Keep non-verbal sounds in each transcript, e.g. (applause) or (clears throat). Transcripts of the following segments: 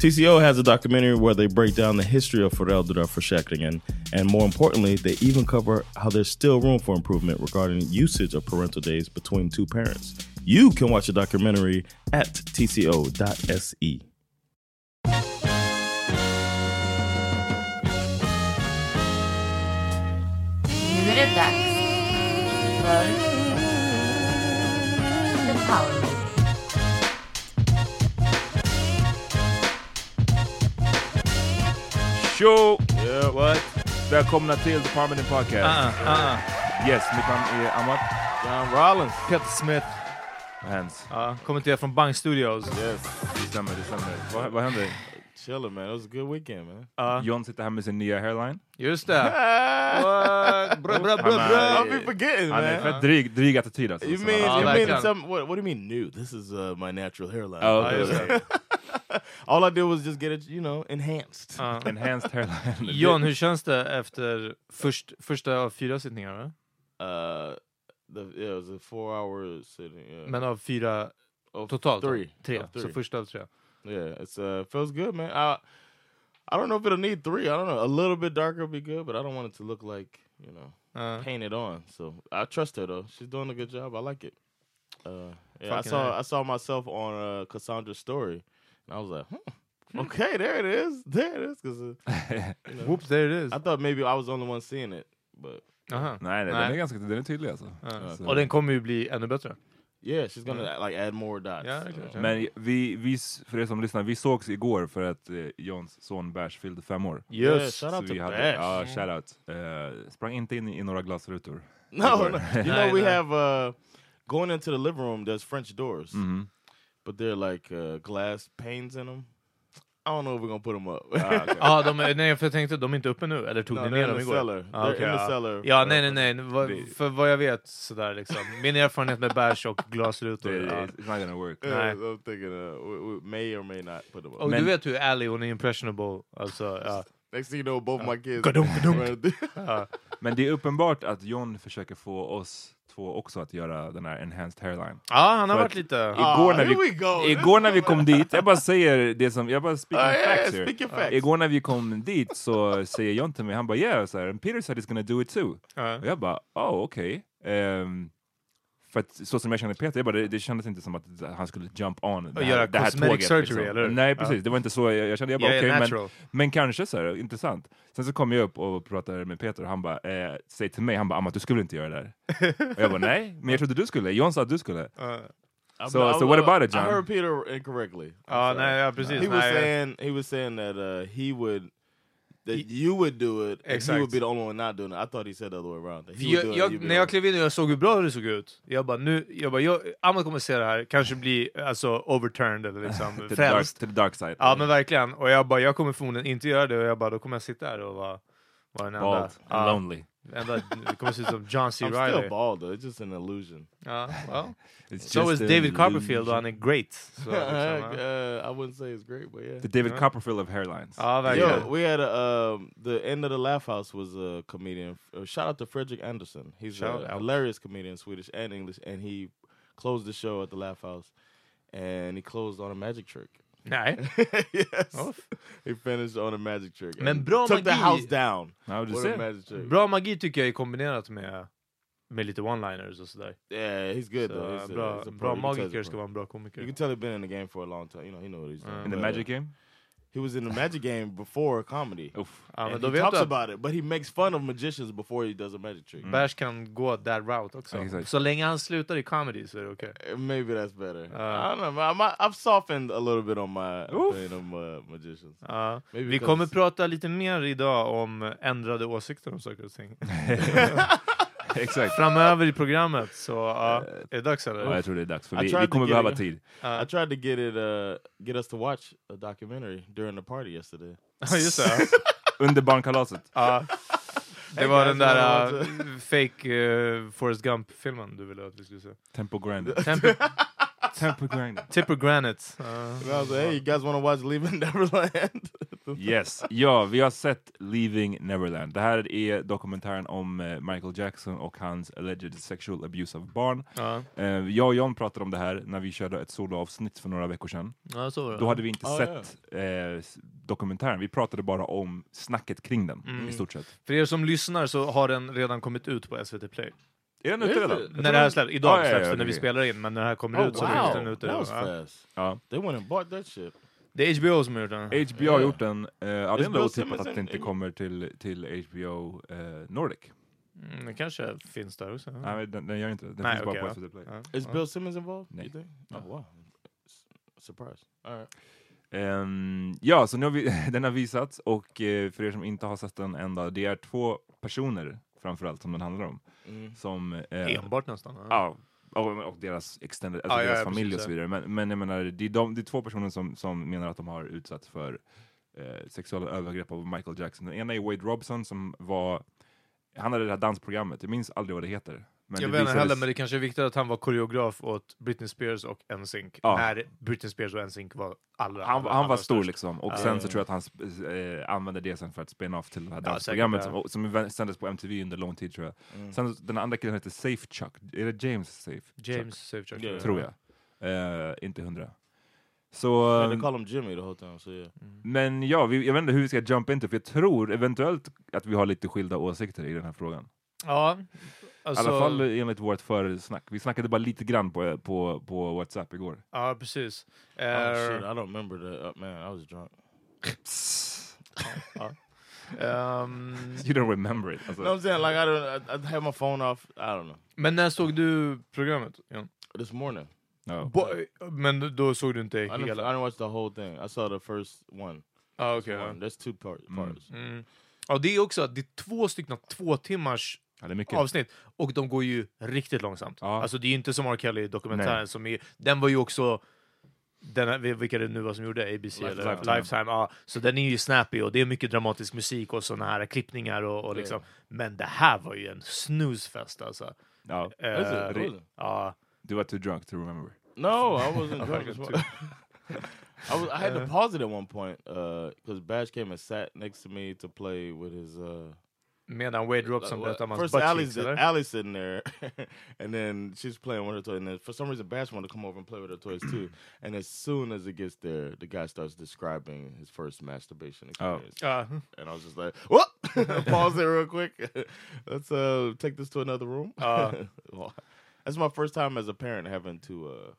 TCO has a documentary where they break down the history of föräldraförsäkringen and more importantly, they even cover how there's still room for improvement regarding usage of parental days between two parents. You can watch the documentary at tco.se. Nu är det dags för The Power Tjo! Yeah, what? Välkomna till Department Podcast. Uh-uh, uh-uh. Yes, mitt namn är Amat. John Rollins. Peter Smith. Hands. Till er från Bang Studios. Yes. Det stämmer, det stämmer. Vad, vad händer? Chilling man, it was a good weekend man. Ja, John sitter här med sin nya hairline. just det. (laughs) Bra, bra, bra, Han är- bra. I'll be forgetting Han är man. fett dryg, dryg attityd alltså. You Så mean, you like mean that. some, what, what do you mean new? This is uh, my natural hairline. Oh, okay, just- All I did was just get it, you know, enhanced. Ja. (laughs) Enhanced hairline. John, hur känns det efter först, första av fyra sittningar? Va? Uh, the, yeah, it was a four hour sitting. Yeah. Men av fyra Of totalt? three. Tre, Of så three. första av tre. Yeah, it's uh feels good, man. I I don't know if it'll need three. I don't know. A little bit darker would be good, but I don't want it to look like you know Ja. painted on. So I trust her though. She's doing a good job. I like it. Uh, yeah, I Fucking saw A. I saw myself on uh, Cassandra's story, and I was like, hmm, okay, there it is, (laughs) there it is. Because uh, (laughs) you know, Whoops, there it is. I thought maybe I was the only one seeing it, but Aha. Nej, nej, den är ganska den är tydlig alltså. Ja. Så- Och den kommer ju bli ännu bättre. Yeah, she's gonna like add more dots. Yeah, okay, okay. Men vi, vi, för er som lyssnar, vi sågs igår för att eh, Johns son Bash fyllde fem år. Yeah, Just. shout out to hade, Bash. ja, shoutout. Uh, sprang inte in i, några glasrutor. No, no. (laughs) You know we have uh going into the living room. There's French doors, Mhm. but they're like uh, glass panes in them. Don't know if we're gonna put them up. (laughs) Ja, de, är- nej, för jag tänkte de är inte uppe nu, eller tog No, ni ner in dem the igår? cellar. Ja, They're okej, in the cellar. Ja, nej, nej, nej. Det- för vad jag vet, sådär liksom. Min erfarenhet med bärs och Det, glasrutor. Ja. it's not gonna work. Yeah, Nej. I'm thinking uh, we, we may or may not put them up. Och Men- du vet hur Ally, hon är impressionable. Alltså, ja. Next thing you know, both my kids. Gadunk, gadunk. (laughs) running- Ja. Men det är uppenbart att John försöker få oss två också att göra den här enhanced hairline. ja, han har För varit lite... Igår, Ah, när vi, igår när vi kom dit, jag bara säger det som, jag bara speaking Ah, yeah, facts yeah, here. speak your facts. Igår när vi kom dit så säger John till mig, han bara yeah, så här, and Peter said he's gonna do it too. Ja. Och jag bara, oh okej. Ehm, för att så som jag kände Peter, jag bara, det, det kändes inte som att han skulle jump on det göra cosmetic surgery, liksom. eller? Nej precis, Ja. det var inte så jag, jag kände. Jag bara, Yeah, okej, men, men kanske så här, intressant. Sen så kom jag upp och pratade med Peter och han bara, eh, säg till mig, han bara, Amat du skulle inte göra det där. (laughs) och jag bara, nej, men jag trodde du skulle. John sa att du skulle. I'm- So- I- so what about it, I John? heard Peter incorrectly. Sorry. nej, ja, precis. He was saying he was saying that uh, he would that you would do it, and he Exakt. would be the only one not doing it. I thought he said the other way around. That he För would jag, jag, när jag klev in och jag såg hur bra det såg ut, jag bara, nu, jag bara, jag, Ahmed kommer se det här, kanske bli alltså, overturned eller liksom To (laughs) the, dark, frälst. to the dark side. Ja men verkligen, och jag bara, jag kommer förmodligen inte göra det, och jag bara, då kommer jag sitta här och vara, vara den enda. Bald Ja, lonely. Enda det kommer se ut som John C. (laughs) I'm still bald though. It's just an illusion. Ja, well. (laughs) It's So just is an David Copperfield och illusion. han är great. Så, liksom, ja. uh, I wouldn't say it's great, but yeah. The David Copperfield of hairlines. ja, verkligen. Yo, we had a um, the end of the laugh house was a comedian. Uh, shout out to Frederick Anderson. He's Shout a out. hilarious comedian, Swedish and English, and he closed the show at the laugh house, and he closed on a magic trick. Nej. (laughs) yes, Oh. he finished on a magic trick. Men bra took the magi- house down Ja, du ser. magic trick. Bra magi tycker jag är kombinerat med, med lite one-liners och sådär. Yeah, he's good Så, though. He's a- bra he's a pro. bra You can tell he's a magiker pro. ska vara en bra You komiker. can tell he's been in the game for a long time. You know, he know what he's doing. In the magic uh, game? He was in the magic game before comedy. Uff. Ja, men And då he vet talks du att about it, but he makes fun of magicians before he does a magic trick. Bärs kan gå that route också. Exakt. Så länge han slutar i comedy så är det okej. Uh, Maybe that's better. Uh, I don't know. man. I'm, I've softened a little bit on my Oof. opinion of uh, magicians. Ja. Maybe Vi because- kommer prata lite mer idag om ändrade åsikter om saker och ting. (laughs) (laughs) (laughs) Exakt. Framöver i programmet, så ja, är det dags eller? Ja, jag tror det är dags, I för vi, tried vi to kommer get behöva it. tid. I tried to get it, uh, get us to watch a documentary during the party yesterday. (laughs) Ja, just det. (laughs) Under barnkalaset. Ja. Det var den där uh, fake uh, Forrest Gump-filmen du ville att vi skulle se. Tempo Grinder. Temper, Tempo Grinder. Tipper Granite. Uh, And I was like, hey, you guys want to watch Leaving Neverland? Yes, ja, vi har sett Leaving Neverland. Det här är dokumentären om eh, Michael Jackson och hans alleged sexual abuse av barn. ja. Eh, jag och John pratade om det här när vi körde ett soloavsnitt för några veckor sedan. ja, så. Då hade vi inte Ah, sett eh, s- dokumentären, vi pratade bara om snacket kring den Mm. i stort sett. För er som lyssnar så har den redan kommit ut på SVT Play. Är den ute redan? När det här släpps, idag Ah, ja, ja, släpps ja, det när vi spelar in, men när det här kommer oh, ut så finns den wow. ute. That was Ja. fast. Ja. They went and bought that shit. Det är HBO som har gjort den. HBO har gjort den, eh, ja, det är ändå otippat att det in- inte kommer till, till HBO eh, Nordic. Mm, det kanske finns där också. Nej, men den, den gör inte det. Den Nej, finns okej, bara på SVT Play. Ja. Is Bill Simmons involved? Nej. You think? Oh wow. S- Surprise. All right. Ehm, ja, så nu har vi, (laughs) den har visats och eh, för er som inte har sett den ända, det är två personer framförallt som den handlar om. Mm. Som, eh, Enbart nästan. Ja. ja, och, och deras extended, alltså ja, deras ja, familj och så vidare. Men, men jag menar, det är, de, det är två personer som, som menar att de har utsatts för eh, sexuella övergrepp av Michael Jackson. Den ena är Wade Robson som var, han hade det här dansprogrammet, jag minns aldrig vad det heter. Men jag det vet inte heller, men det kanske är viktigt att han var koreograf åt Britney Spears och NSYNC. Ja. När Britney Spears och NSYNC var allra, han, allra, han var stor störst. liksom, och Ja. sen så tror jag att han sp- eh, använde det sen för att spinna off till det här Ja, dansprogrammet som, som sändes på MTV under lång tid tror jag. Mm. Sen den andra killen heter Safe Chuck, är det James Safe? James Safechuck. Yeah. Tror jag. Eh, inte hundra. Så, um, call him Jimmy the whole time. So yeah. men ja, vi, jag vet inte hur vi ska jump into, för jag tror eventuellt att vi har lite skilda åsikter i den här frågan. Ja, I alltså, alla fall enligt vårt försnack. Vi snackade bara lite grann på, på, på WhatsApp igår. ja precis. Oh, Eh, shit, I don't remember that. Uh, man, I was drunk. ehm, (laughs) You don't remember it. Alltså. What I'm saying? Like I don't. I, I had my phone off. I don't know. men när såg du programmet? Jan? This morning. no. Bo- men då såg du inte I didn't, I hela? didn't watch the whole thing. I saw the first one. Ah, ja. one. There's two part, Mm. parts. Mm. Ja, det är också att det är två stycken två timmars Ja, det är mycket. avsnitt och de går ju riktigt långsamt. Ja. Alltså det är ju inte som R. Kelly-dokumentären som är, den var ju också den, vilka det nu var som gjorde ABC Life- eller Lifetime. Lifetime. ja. Så den är ju snappy och det är mycket dramatisk musik och såna här klippningar och, och liksom. Men det här var ju en snusfest alltså. Ja. Was it? ja. Du var too drunk to remember. No, I wasn't (laughs) drunk as well. (laughs) I was. I had to pause it at one point because Bash came and sat next to me to play with his. Uh, Medan Wade Robson like, berättade om hans first Allie's, cheeks? Allie's sitting there, (laughs) and then she's playing with her toys. And then for some reason, Bash wanted to come over and play with her toys too. (clears throat) and as soon as it gets there, the guy starts describing his first masturbation experience. Ja. And I was just like, "What?" (laughs) (laughs) Pause there real quick. Let's uh, take this to another room. Uh. Well, that's my first time as a parent having to uh,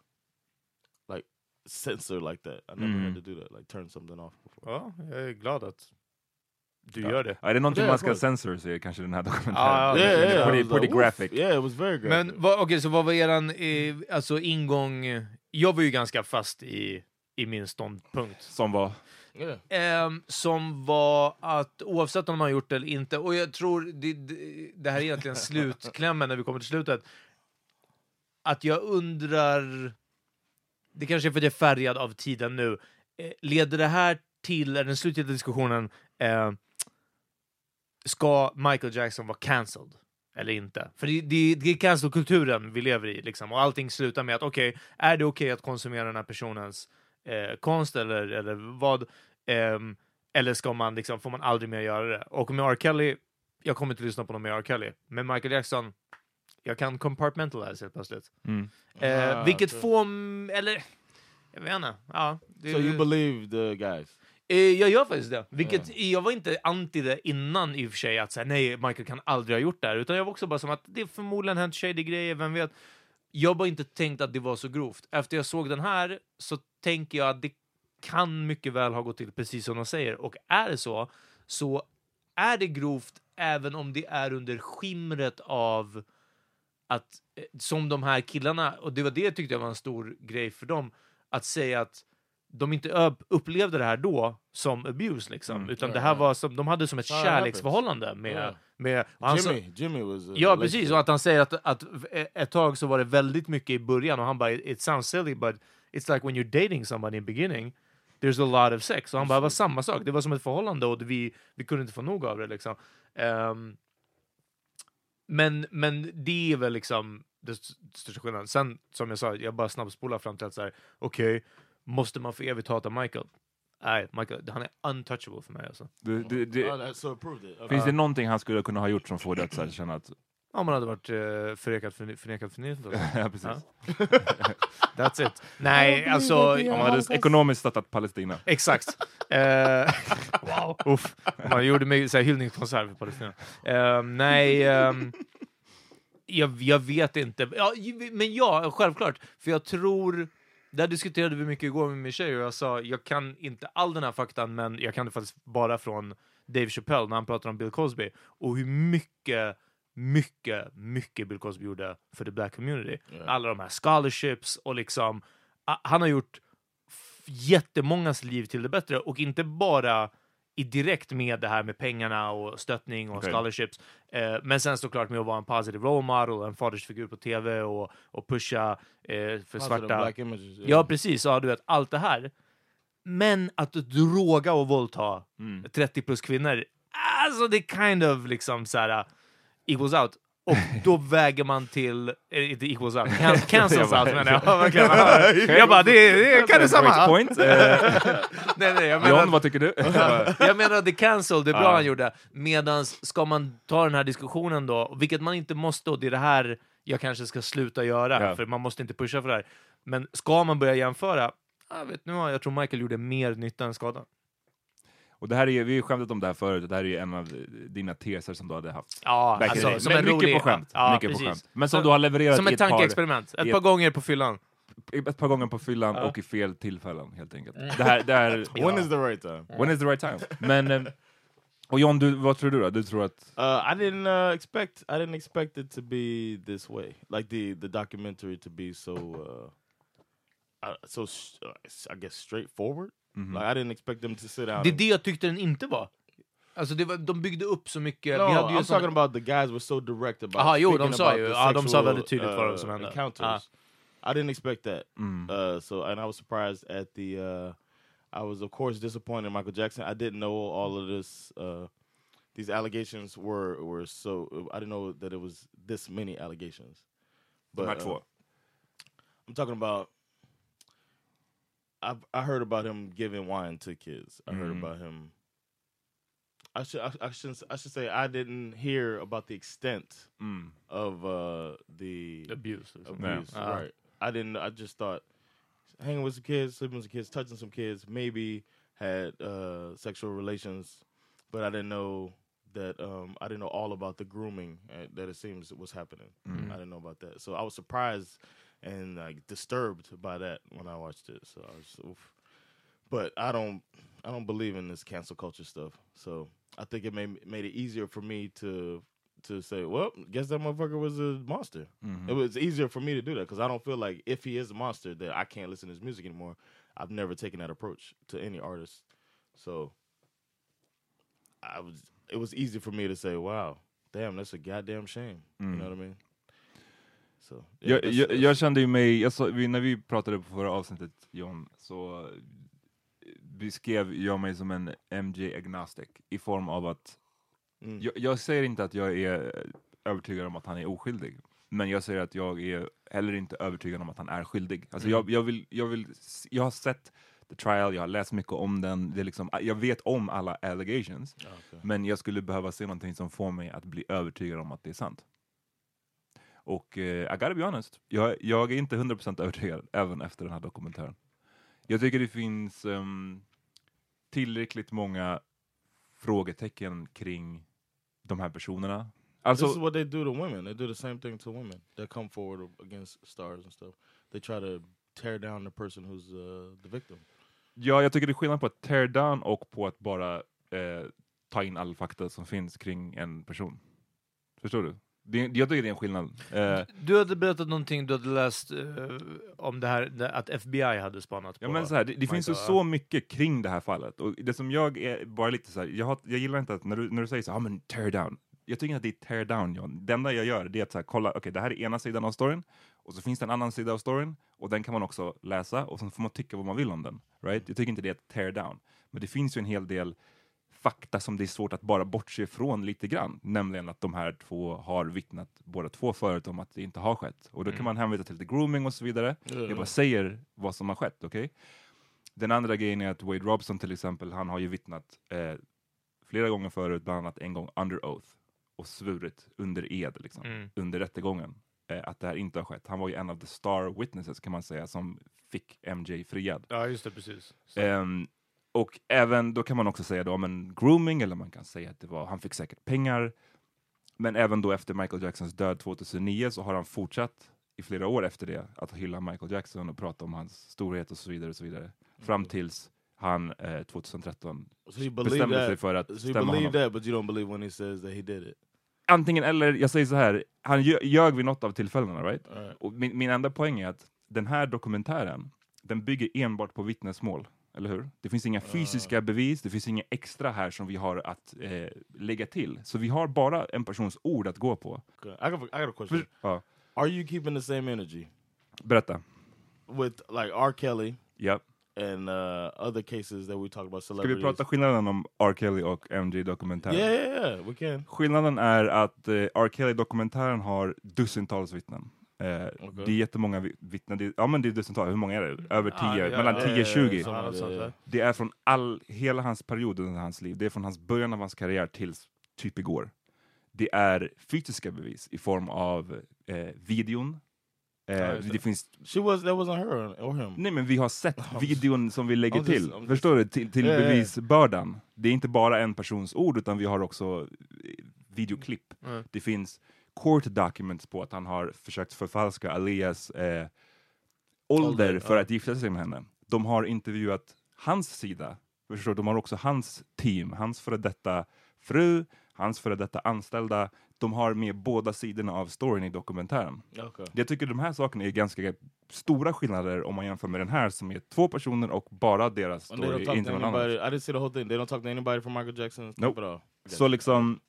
like censor like that. I never had to do that, like turn something off before. ja, jag är glad att du gör det. Ja, är det någonting man ska censor så är det kanske den här dokumentären. Men okej, så vad var eran eh, alltså ingång? Jag var ju ganska fast i, i min ståndpunkt. Som var... yeah. Ehm, som var att oavsett om man har gjort det eller inte, och jag tror det, det, det här är egentligen (laughs) slutklämmen när vi kommer till slutet, att jag undrar, det kanske är för att jag är färgad av tiden nu, eh, leder det här till, är den slutgiltiga diskussionen, eh, ska Michael Jackson vara cancelled? Eller inte. För det, det, det är cancel-kulturen vi lever i, liksom. och allting slutar med att okej, är det okej att konsumera den här personens eh, konst eller, eller vad? Ehm, eller ska man liksom, får man aldrig mer göra det? Och med R. Kelly, jag kommer inte lyssna på någon mer R. Kelly. Men Michael Jackson, jag kan compartmentalize helt plötsligt. Mm. Eh, Ah, vilket får, eller, jag vet inte. Ja, det, So you believe the guys? Eh, jag gör faktiskt det. Vilket, Jag var inte anti det innan i och för sig, att säga nej, Michael kan aldrig ha gjort det här. Utan jag var också bara som att det förmodligen hänt shady grejer, vem vet. Jag bara inte tänkt att det var så grovt. Efter jag såg den här så tänker jag att det kan mycket väl ha gått till precis som de säger. Och är det så, så är det grovt även om det är under skimret av att, eh, som de här killarna, och det var det jag tyckte var en stor grej för dem, att säga att de inte upp- upplevde det här då som abuse, liksom. utan Ja, det här var som, de hade som ett det kärleksförhållande med... Ja. med han Jimmy, Jimmy was. a Ja, precis. Och att han säger att, att ett tag så var det väldigt mycket i början och han bara it sounds silly but it's like when you're dating somebody in the beginning there's a lot of sex. Och han bara, det var samma sak. Det var som ett förhållande och vi, vi kunde inte få nog av det liksom. Ehm, men, men det är väl liksom st- största skillnaden. Sen, som jag sa, jag bara snabbspolar fram till att så här, okej, måste man för evigt hata Michael? Nej, Michael, han är untouchable för mig alltså. Du, du, du, Oh, that, so. Okay. finns det någonting han skulle kunna ha gjort som får dig att så här, känna att... Om man hade varit uh, förnekad för, förnekad förnekad. (laughs) ja, precis. Ja. (laughs) That's it. Nej, alltså... Om man hade ekonomiskt stöttat Palestina. Exakt. (laughs) Eh, wow. Uff. Man gjorde mig så här hyllningskonsert för Palestina. Eh, nej, ehm, jag, jag vet inte. Ja, men ja, självklart. För jag tror... Där diskuterade vi mycket igår med min tjej och jag sa jag kan inte all den här faktan men jag kan det faktiskt bara från Dave Chappelle när han pratar om Bill Cosby och hur mycket, mycket, mycket Bill Cosby gjorde för the black community. Alla de här scholarships och liksom, ah, han har gjort jättemångas liv till det bättre och inte bara i direkt med det här med pengarna och stöttning och Okej. scholarships. Eh, men sen såklart med att vara en positive role model, en fadersfigur på tv och, och pusha eh, för Positive svarta. images. yeah. Ja, precis. Ja, du vet, allt det här. Men att droga och våldta Mm. 30 plus kvinnor, alltså det kind of liksom så här uh, equals out. Och då väger man till, eh, inte equals out, can, (laughs) cancels out menar jag. (laughs) Jag bara, det, det kan det samma. Point. (laughs) Eh, Nej, nej, jag menar, John, vad tycker du? jag menar att det cancel, det är bra han gjorde. Medan ska man ta den här diskussionen då, vilket man inte måste, och det är det här jag kanske ska sluta göra, Ja. för man måste inte pusha för det här. Men ska man börja jämföra, jag vet nu, jag tror Michael gjorde mer nytta än skada. Och det här är, vi har ju skämtat om det här förut, och det här är ju en av dina teser som du hade haft. Ja, Back alltså, som en mycket rolig... på skämt. Ja, mycket på skämt. Men som Så- du har levererat Som ett ett par, tankeexperiment. Ett i par ett- gånger på fyllan. ett par gånger på fyllan Ja. och i fel tillfällen helt enkelt. Det här, det här, (laughs) When is the right time? when is the right time? Men, eh, och John, du, vad tror du då? Du tror att... Uh, I didn't uh, expect. I didn't expect it to be this way. Like the the documentary to be so uh, uh, so uh, I guess straightforward. Mhm. Like I didn't expect them to sit down. Det är and- det jag tyckte den inte var. Alltså det var, de byggde upp så mycket. No, vi hade ju I'm sån- talking about the guys were so direct about. Aha, jo, de speaking sa about ju- the ja, de sa sexual, väldigt tydligt vad uh, som hände. Encounters. Ja. I didn't expect that. Mm. Uh, so, and I was surprised at the. Uh, I was, of course, disappointed in Michael Jackson. I didn't know all of this. Uh, these allegations were were so. I didn't know that it was this many allegations. De här uh, två. I'm talking about. I I heard about him giving wine to kids. I heard Mhm. about him. I should I, I shouldn't I should say I didn't hear about the extent Mm. of uh, the Abuse. liksom. abuse. Ja. Right. I didn't. I just thought hanging with some kids, sleeping with some kids, touching some kids, maybe had uh, sexual relations, but I didn't know that. Um, I didn't know all about the grooming uh, that it seems was happening. I didn't know about that, so I was surprised and like disturbed by that when I watched it. So I was, oof. but I don't. I don't believe in this cancel culture stuff. So I think it made made it easier for me to to say, well, guess that motherfucker was a monster. Mm-hmm. It was easier for me to do that because I don't feel like if he is a monster that I can't listen to his music anymore. I've never taken that approach to any artist, so I was. It was easy for me to say, wow, damn, that's a goddamn shame. You know mm-hmm. what I mean? Yeah, Jag, jag, jag kände ju mig, jag sa, vi, när vi pratade på förra avsnittet John, så beskrev jag mig som en MJ agnostic i form av att Mm. jag, jag säger inte att jag är övertygad om att han är oskyldig, men jag säger att jag är heller inte övertygad om att han är skyldig. Alltså Mm. jag, jag, vill, jag, vill, jag har sett the trial, jag har läst mycket om den, det är liksom, jag vet om alla allegations, okej. men jag skulle behöva se någonting som får mig att bli övertygad om att det är sant. Och eh, I gotta be honest, jag, jag är inte 100% övertygad även efter den här dokumentären. Jag tycker det finns ehm, tillräckligt många frågetecken kring de här personerna. Alltså, this is what they do to women. They do the same thing to women. They come forward against stars and stuff. They try to tear down the person who's uh, the victim. ja, jag tycker det är skillnad på att tear down och på att bara eh, ta in all fakta som finns kring en person. Förstår du? Det, jag tycker det är en skillnad. Eh, Du hade berättat någonting du hade läst eh, om det här, att FBI hade spanat på Ja, men så här, det, det finns ju så mycket kring det här fallet. Och det som jag är bara lite så här, jag, har, jag gillar inte att när du, när du säger så här, ah, men tear down. Jag tycker att det är tear down, John. Det enda jag gör det är att så här, kolla, okej, det här är ena sidan av storyn, och så finns det en annan sida av storyn, och den kan man också läsa, och sen får man tycka vad man vill om den. Right? Jag tycker inte det är ett tear down. Men det finns ju en hel del fakta som det är svårt att bara bortse ifrån lite grann, nämligen att de här två har vittnat båda två förut om att det inte har skett. Och då kan man hänvisa till the grooming och så vidare. Jag bara säger vad som har skett, okej? Den andra grejen är att Wade Robson till exempel, han har ju vittnat eh, flera gånger förut, bland annat en gång under oath, och svurit under ed, liksom, Mm. under rättegången, eh, att det här inte har skett. Han var ju en av the star witnesses kan man säga, som fick MJ friad. Ja, just det, precis. Så. Och även, då kan man också säga då, men grooming, eller man kan säga att det var, han fick säkert pengar. Men även då efter Michael Jacksons död 2009 så har han fortsatt i flera år efter det att hylla Michael Jackson och prata om hans storhet och så vidare. Och så vidare. Fram tills han eh, 2013 So bestämde sig that? för att So stämma honom. that, but you don't believe when he says that he did it. Antingen eller, jag säger så här, han ljög, ljög vid något av tillfällena, right? Alright. Och min, min enda poäng är att den här dokumentären, den bygger enbart på vittnesmål. Eller hur? Det finns inga fysiska bevis, det finns inga extra här som vi har att eh, lägga till. Så vi har bara en persons ord att gå på. Okay. I got, I got a question. Ja, Are you keeping the same energy berätta. with like R. Kelly Ja. and uh, other cases that we talk about Ska celebrities? vi prata skillnaden om R. Kelly och MJ-dokumentären? Yeah, yeah, yeah. We can. Skillnaden är att eh, R. Kelly-dokumentären har dussintals vittnen. Eh, Det är jättemånga vi- vittnen, det, ja men det är dussintals, hur många är det? Över 10, Ja, ja, mellan ja, 10 och 20. ja, där. Det är från all, hela hans period under hans liv. Det är från hans början av hans karriär tills typ igår. Det är fysiska bevis i form av eh, videon. Eh, Ja, det. det finns, She was that wasn't her or him. nej men vi har sett (laughs) videon som vi lägger just- till. Just- Förstår du? Till, till ja. bevisbördan. Det är inte bara en persons ord utan vi har också eh, videoklipp. Mm. Det finns court documents på att han har försökt förfalska Alias eh, ålder för att gifta sig med henne. De har intervjuat hans sida. Förstår, de har också hans team, hans före detta fru, hans före detta anställda. De har med båda sidorna av storyn i dokumentären. Okay. Jag tycker de här sakerna är ganska stora skillnader om man jämför med den här som är två personer och bara deras story, inte någon annan. I didn't see the whole thing. They don't talk to anybody from Michael Jackson's Nope. Så liksom,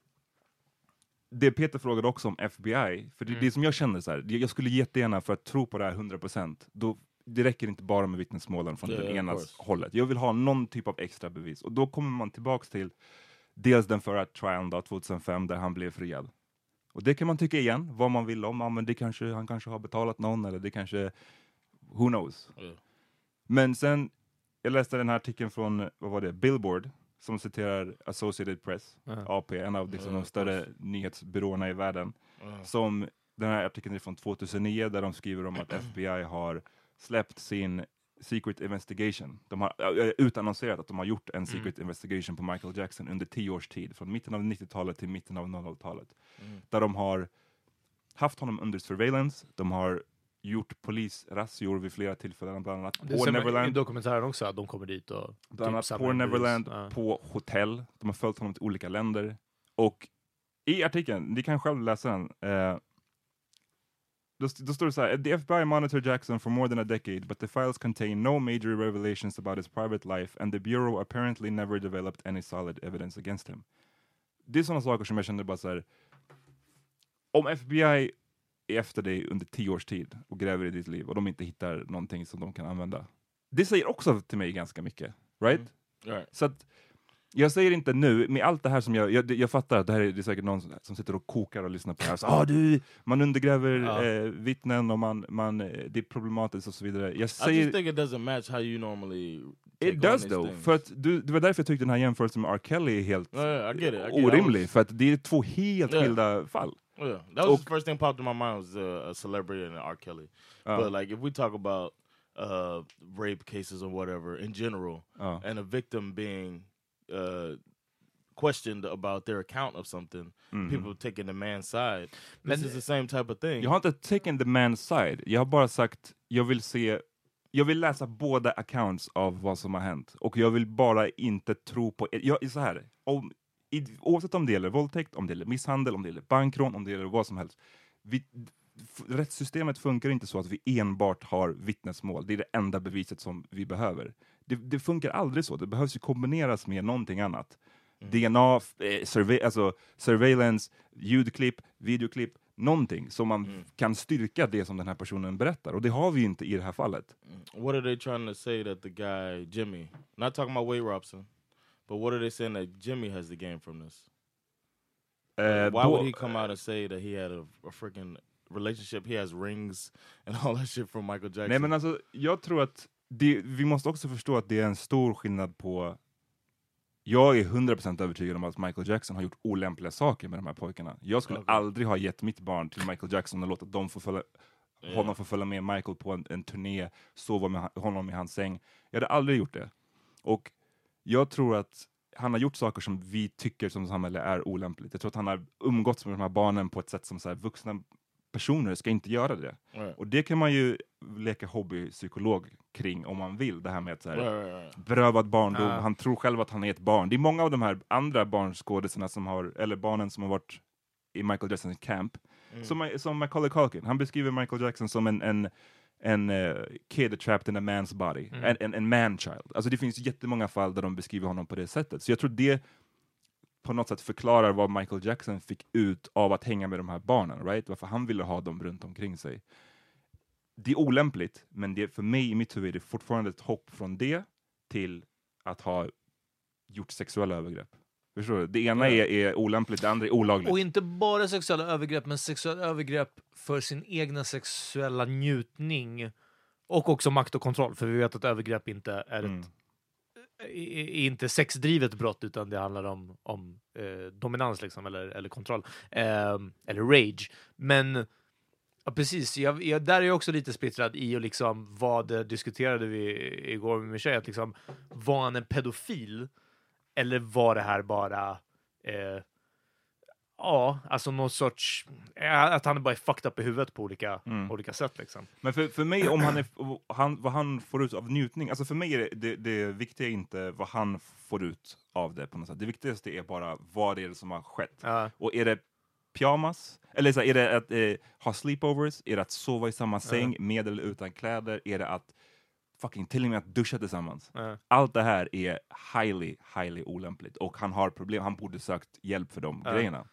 det Peter frågade också om FBI, för det, det som jag känner så här, jag skulle jättegärna för att tro på det här 100%, då, det räcker inte bara med vittnesmålen från Yeah, of ena hållet. Jag vill ha någon typ av extra bevis. Och då kommer man tillbaks till dels den förra trialen då, 2005, där han blev friad. Och det kan man tycka igen, vad man vill om, ja, men det kanske, han kanske har betalat någon, eller det kanske, who knows. Yeah. Men sen, jag läste den här artikeln från, vad var det, Billboard, som citerar Associated Press, AP, en av liksom, de större nyhetsbyråerna i världen. Som, den här artikeln är från 2009, där de skriver om att (clears throat) FBI har släppt sin Secret Investigation. De har äh, utannonserat att de har gjort en Secret Investigation på Michael Jackson under tio års tid, från mitten av 90-talet till mitten av 00-talet. Där de har haft honom under surveillance, de har gjort polisrazzior vid flera tillfällen, bland annat Det på man i Neverland. dokumentären också, att de kommer dit och... Bland annat samlar på. Neverland, Ja. på hotell. De har följt honom till olika länder. Och i artikeln, ni kan själv läsa den, eh, då, då står det så här, the FBI monitored Jackson for more than a decade, but the files contain no major revelations about his private life and the Bureau apparently never developed any solid evidence against him. Det är sådana saker som jag känner bara så här, om FBI efter dig under tio års tid och gräver i ditt liv och de inte hittar någonting som de kan använda. Det säger också till mig ganska mycket, right? Right. Så att, jag säger inte nu, med allt det här som jag, jag, jag fattar att det här är, det är säkert någon som- som sitter och kokar och lyssnar på det här. Så, ah, du, man undergräver Ja. eh, vittnen och man, man, eh, det är problematiskt och så vidare. Jag I säger, just think it doesn't match how you normally it does though, things. för att du, det var därför jag tyckte den här jämförelsen med R. Kelly är helt yeah, I get it. I. I orimlig, för att det är två helt Yeah. skilda fall. Yeah, that was the first thing popped in my mind was uh, a celebrity and R. Kelly. Oh. But like, if we talk about uh, rape cases or whatever in general, Oh. and a victim being uh, questioned about their account of something, people taking the man's side. This is the same type of thing. Jag har inte taken the man's side, jag har bara sagt, jag vill se jag vill läsa båda accounts av vad som har hänt, och jag vill bara inte tro på... Jag är så här, om, i, oavsett om det gäller våldtäkt, om det gäller misshandel, om det gäller bankrån, om det gäller vad som helst. Vi, rättssystemet funkar inte så att vi enbart har vittnesmål, det är det enda beviset som vi behöver. Det, det funkar aldrig så, det behövs ju kombineras med någonting annat. DNA, f- eh, survey, alltså surveillance, ljudklipp, videoklipp, någonting som man kan styrka det som den här personen berättar. Och det har vi inte i det här fallet. What are they trying to say that the guy Jimmy? Not talking about Wade Robson, but what are they saying that Jimmy has to gain from this? Eh, Why would he come out and say that he had a, a freaking relationship? He has rings (laughs) and all that shit from Michael Jackson. Nej men alltså, jag tror att det, vi måste också förstå att det är en stor skillnad på jag är 100% övertygad om att Michael Jackson har gjort olämpliga saker med de här pojkarna. Jag skulle aldrig ha gett mitt barn till Michael Jackson och låtit dem få följa, honom få följa med Michael på en, en turné, sova med honom i hans säng. Jag hade aldrig gjort det. Och jag tror att han har gjort saker som vi tycker som samhälle är olämpligt. Jag tror att han har umgåtts med de här barnen på ett sätt som så här, vuxna personer ska inte göra det. Right. Och det kan man ju leka hobbypsykolog kring om man vill. Det här med att så här, right. berövad barndom, Ja. han tror själv att han är ett barn. Det är många av de här andra barnskådisarna som har, eller barnen som har varit i Michael Jacksons camp. Som, som Macaulay Culkin, han beskriver Michael Jackson som en, en, en eh, kid trapped in a man's body, en, en, en man-child. Alltså det finns jättemånga fall där de beskriver honom på det sättet. Så jag tror det på något sätt förklarar vad Michael Jackson fick ut av att hänga med de här barnen, right? Varför han ville ha dem runt omkring sig. Det är olämpligt, men det, för mig i mitt huvud är det fortfarande ett hopp från det till att ha gjort sexuella övergrepp. Förstår du? Det ena är, är olämpligt, det andra är olagligt. Och inte bara sexuella övergrepp, men sexuella övergrepp för sin egna sexuella njutning. Och också makt och kontroll, för vi vet att övergrepp inte är Mm. ett är är inte sexdrivet brott, utan det handlar om, om eh, dominans liksom, eller, eller kontroll. Eh, eller rage. Men ja, precis, jag, jag, där är jag också lite splittrad i och liksom vad diskuterade vi igår med min tjej, att liksom, var han en pedofil? Eller var det här bara eh, Ja, alltså någon sorts... ja, Att han bara är fucked up i huvudet på olika, olika sätt. Liksom. Men för, för mig, om han är, han, vad han får ut av njutning, alltså för mig är det, det, det viktiga inte vad han får ut av det på något sätt. Det viktigaste är bara vad det är som har skett. Ja. Och är det pyjamas? Eller så här, är det att eh, ha sleepovers? Är det att sova i samma säng med eller utan kläder? Är det att fucking till och med att duscha tillsammans? Ja. Allt det här är highly, highly olämpligt och han har problem. Han borde sökt hjälp för de Ja. grejerna.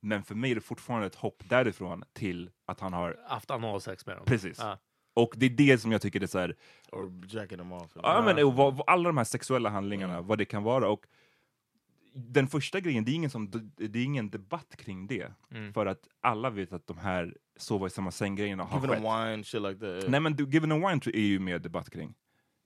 Men för mig är det fortfarande ett hopp därifrån till att han har... Haft analsex med dem. Precis. Ja. Och det är det som jag tycker är så här... Or jacking them off. Ja, men, alla de här sexuella handlingarna, vad det kan vara. Och den första grejen, det är ingen, som, det är ingen debatt kring det. Mm. För att alla vet att de här sova i samma säng-grejerna har Giving skett. them wine, shit like that. Nej men du, Given a Wine tror- är ju mer debatt kring.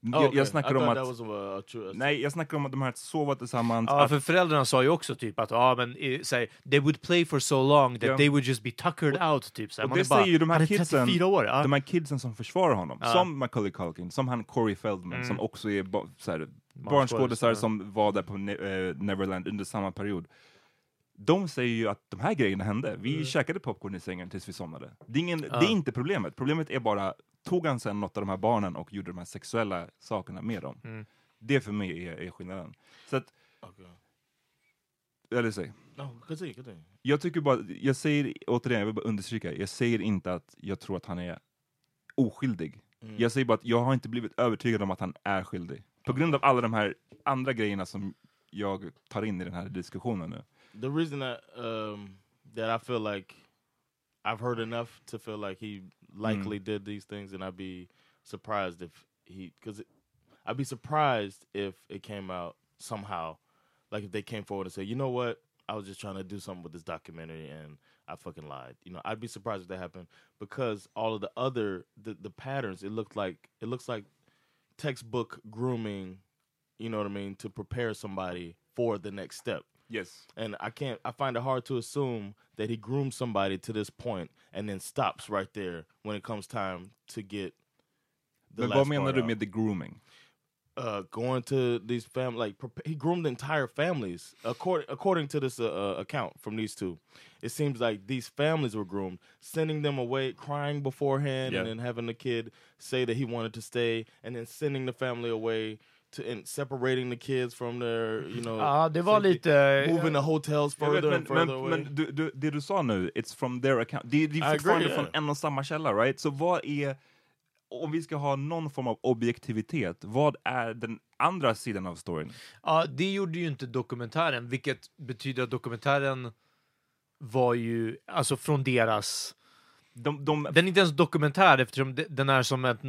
Oh, jag, okay. jag snackar I om att... a, a true. Nej, jag snackar om att de här sova tillsammans. Ja, att, för föräldrarna sa ju också typ att ja, men, eh, säg, they would play for so long that Ja. they would just be tuckered out. Typ, och Man det säger ju de här kidsen, 34 år. Ja. de här kidsen som försvarar honom. Som Macaulay Culkin, som han Corey Feldman, Mm. som också är ba, så här, Barnskådisar. som var där på ne- eh, Neverland under samma period. De säger ju att de här grejerna hände. Vi Mm. käkade popcorn i sängen tills vi somnade. Det är, ingen, Ja. det är inte problemet. Problemet är bara, tog han sen något av de här barnen och gjorde de här sexuella sakerna med dem? Mm. Det för mig är, är skillnaden. Så att, Okay. eller säg. No. Jag tycker bara, jag säger återigen, jag vill bara understryka, jag säger inte att jag tror att han är oskyldig. Mm. Jag säger bara att jag har inte blivit övertygad om att han är skyldig. På grund av alla de här andra grejerna som jag tar in i den här diskussionen nu. The reason that um, that I feel like I've heard enough to feel like he likely did these things, and I'd be surprised if he because I'd be surprised if it came out somehow, like if they came forward and said, you know what, I was just trying to do something with this documentary and I fucking lied. You know, I'd be surprised if that happened because all of the other the, the patterns, it looked like it looks like textbook grooming. You know what I mean to prepare somebody for the next step. Yes. And I can't. I find it hard to assume that he groomed somebody to this point and then stops right there when it comes time to get. The Men vad menar du med the grooming? Uh, going to these family like he groomed entire families according according to this uh, uh, account from these two. It seems like these families were groomed, sending them away, crying beforehand, Yeah. and then having the kid say that he wanted to stay, and then sending the family away. To, and separating the kids from their, you know, Ja, det var safety, lite... moving the hotels Jag vet, further men and further men, away. men du, du, det du sa nu, it's from their account. Det, det är agree, fortfarande yeah. från en och samma källa, right? Så vad är, om vi ska ha någon form av objektivitet, vad är den andra sidan av storyn? Ja, det gjorde ju inte dokumentären, vilket betyder att dokumentären var ju, alltså från deras... De, de, Den är inte ens dokumentär eftersom de- den är som ett...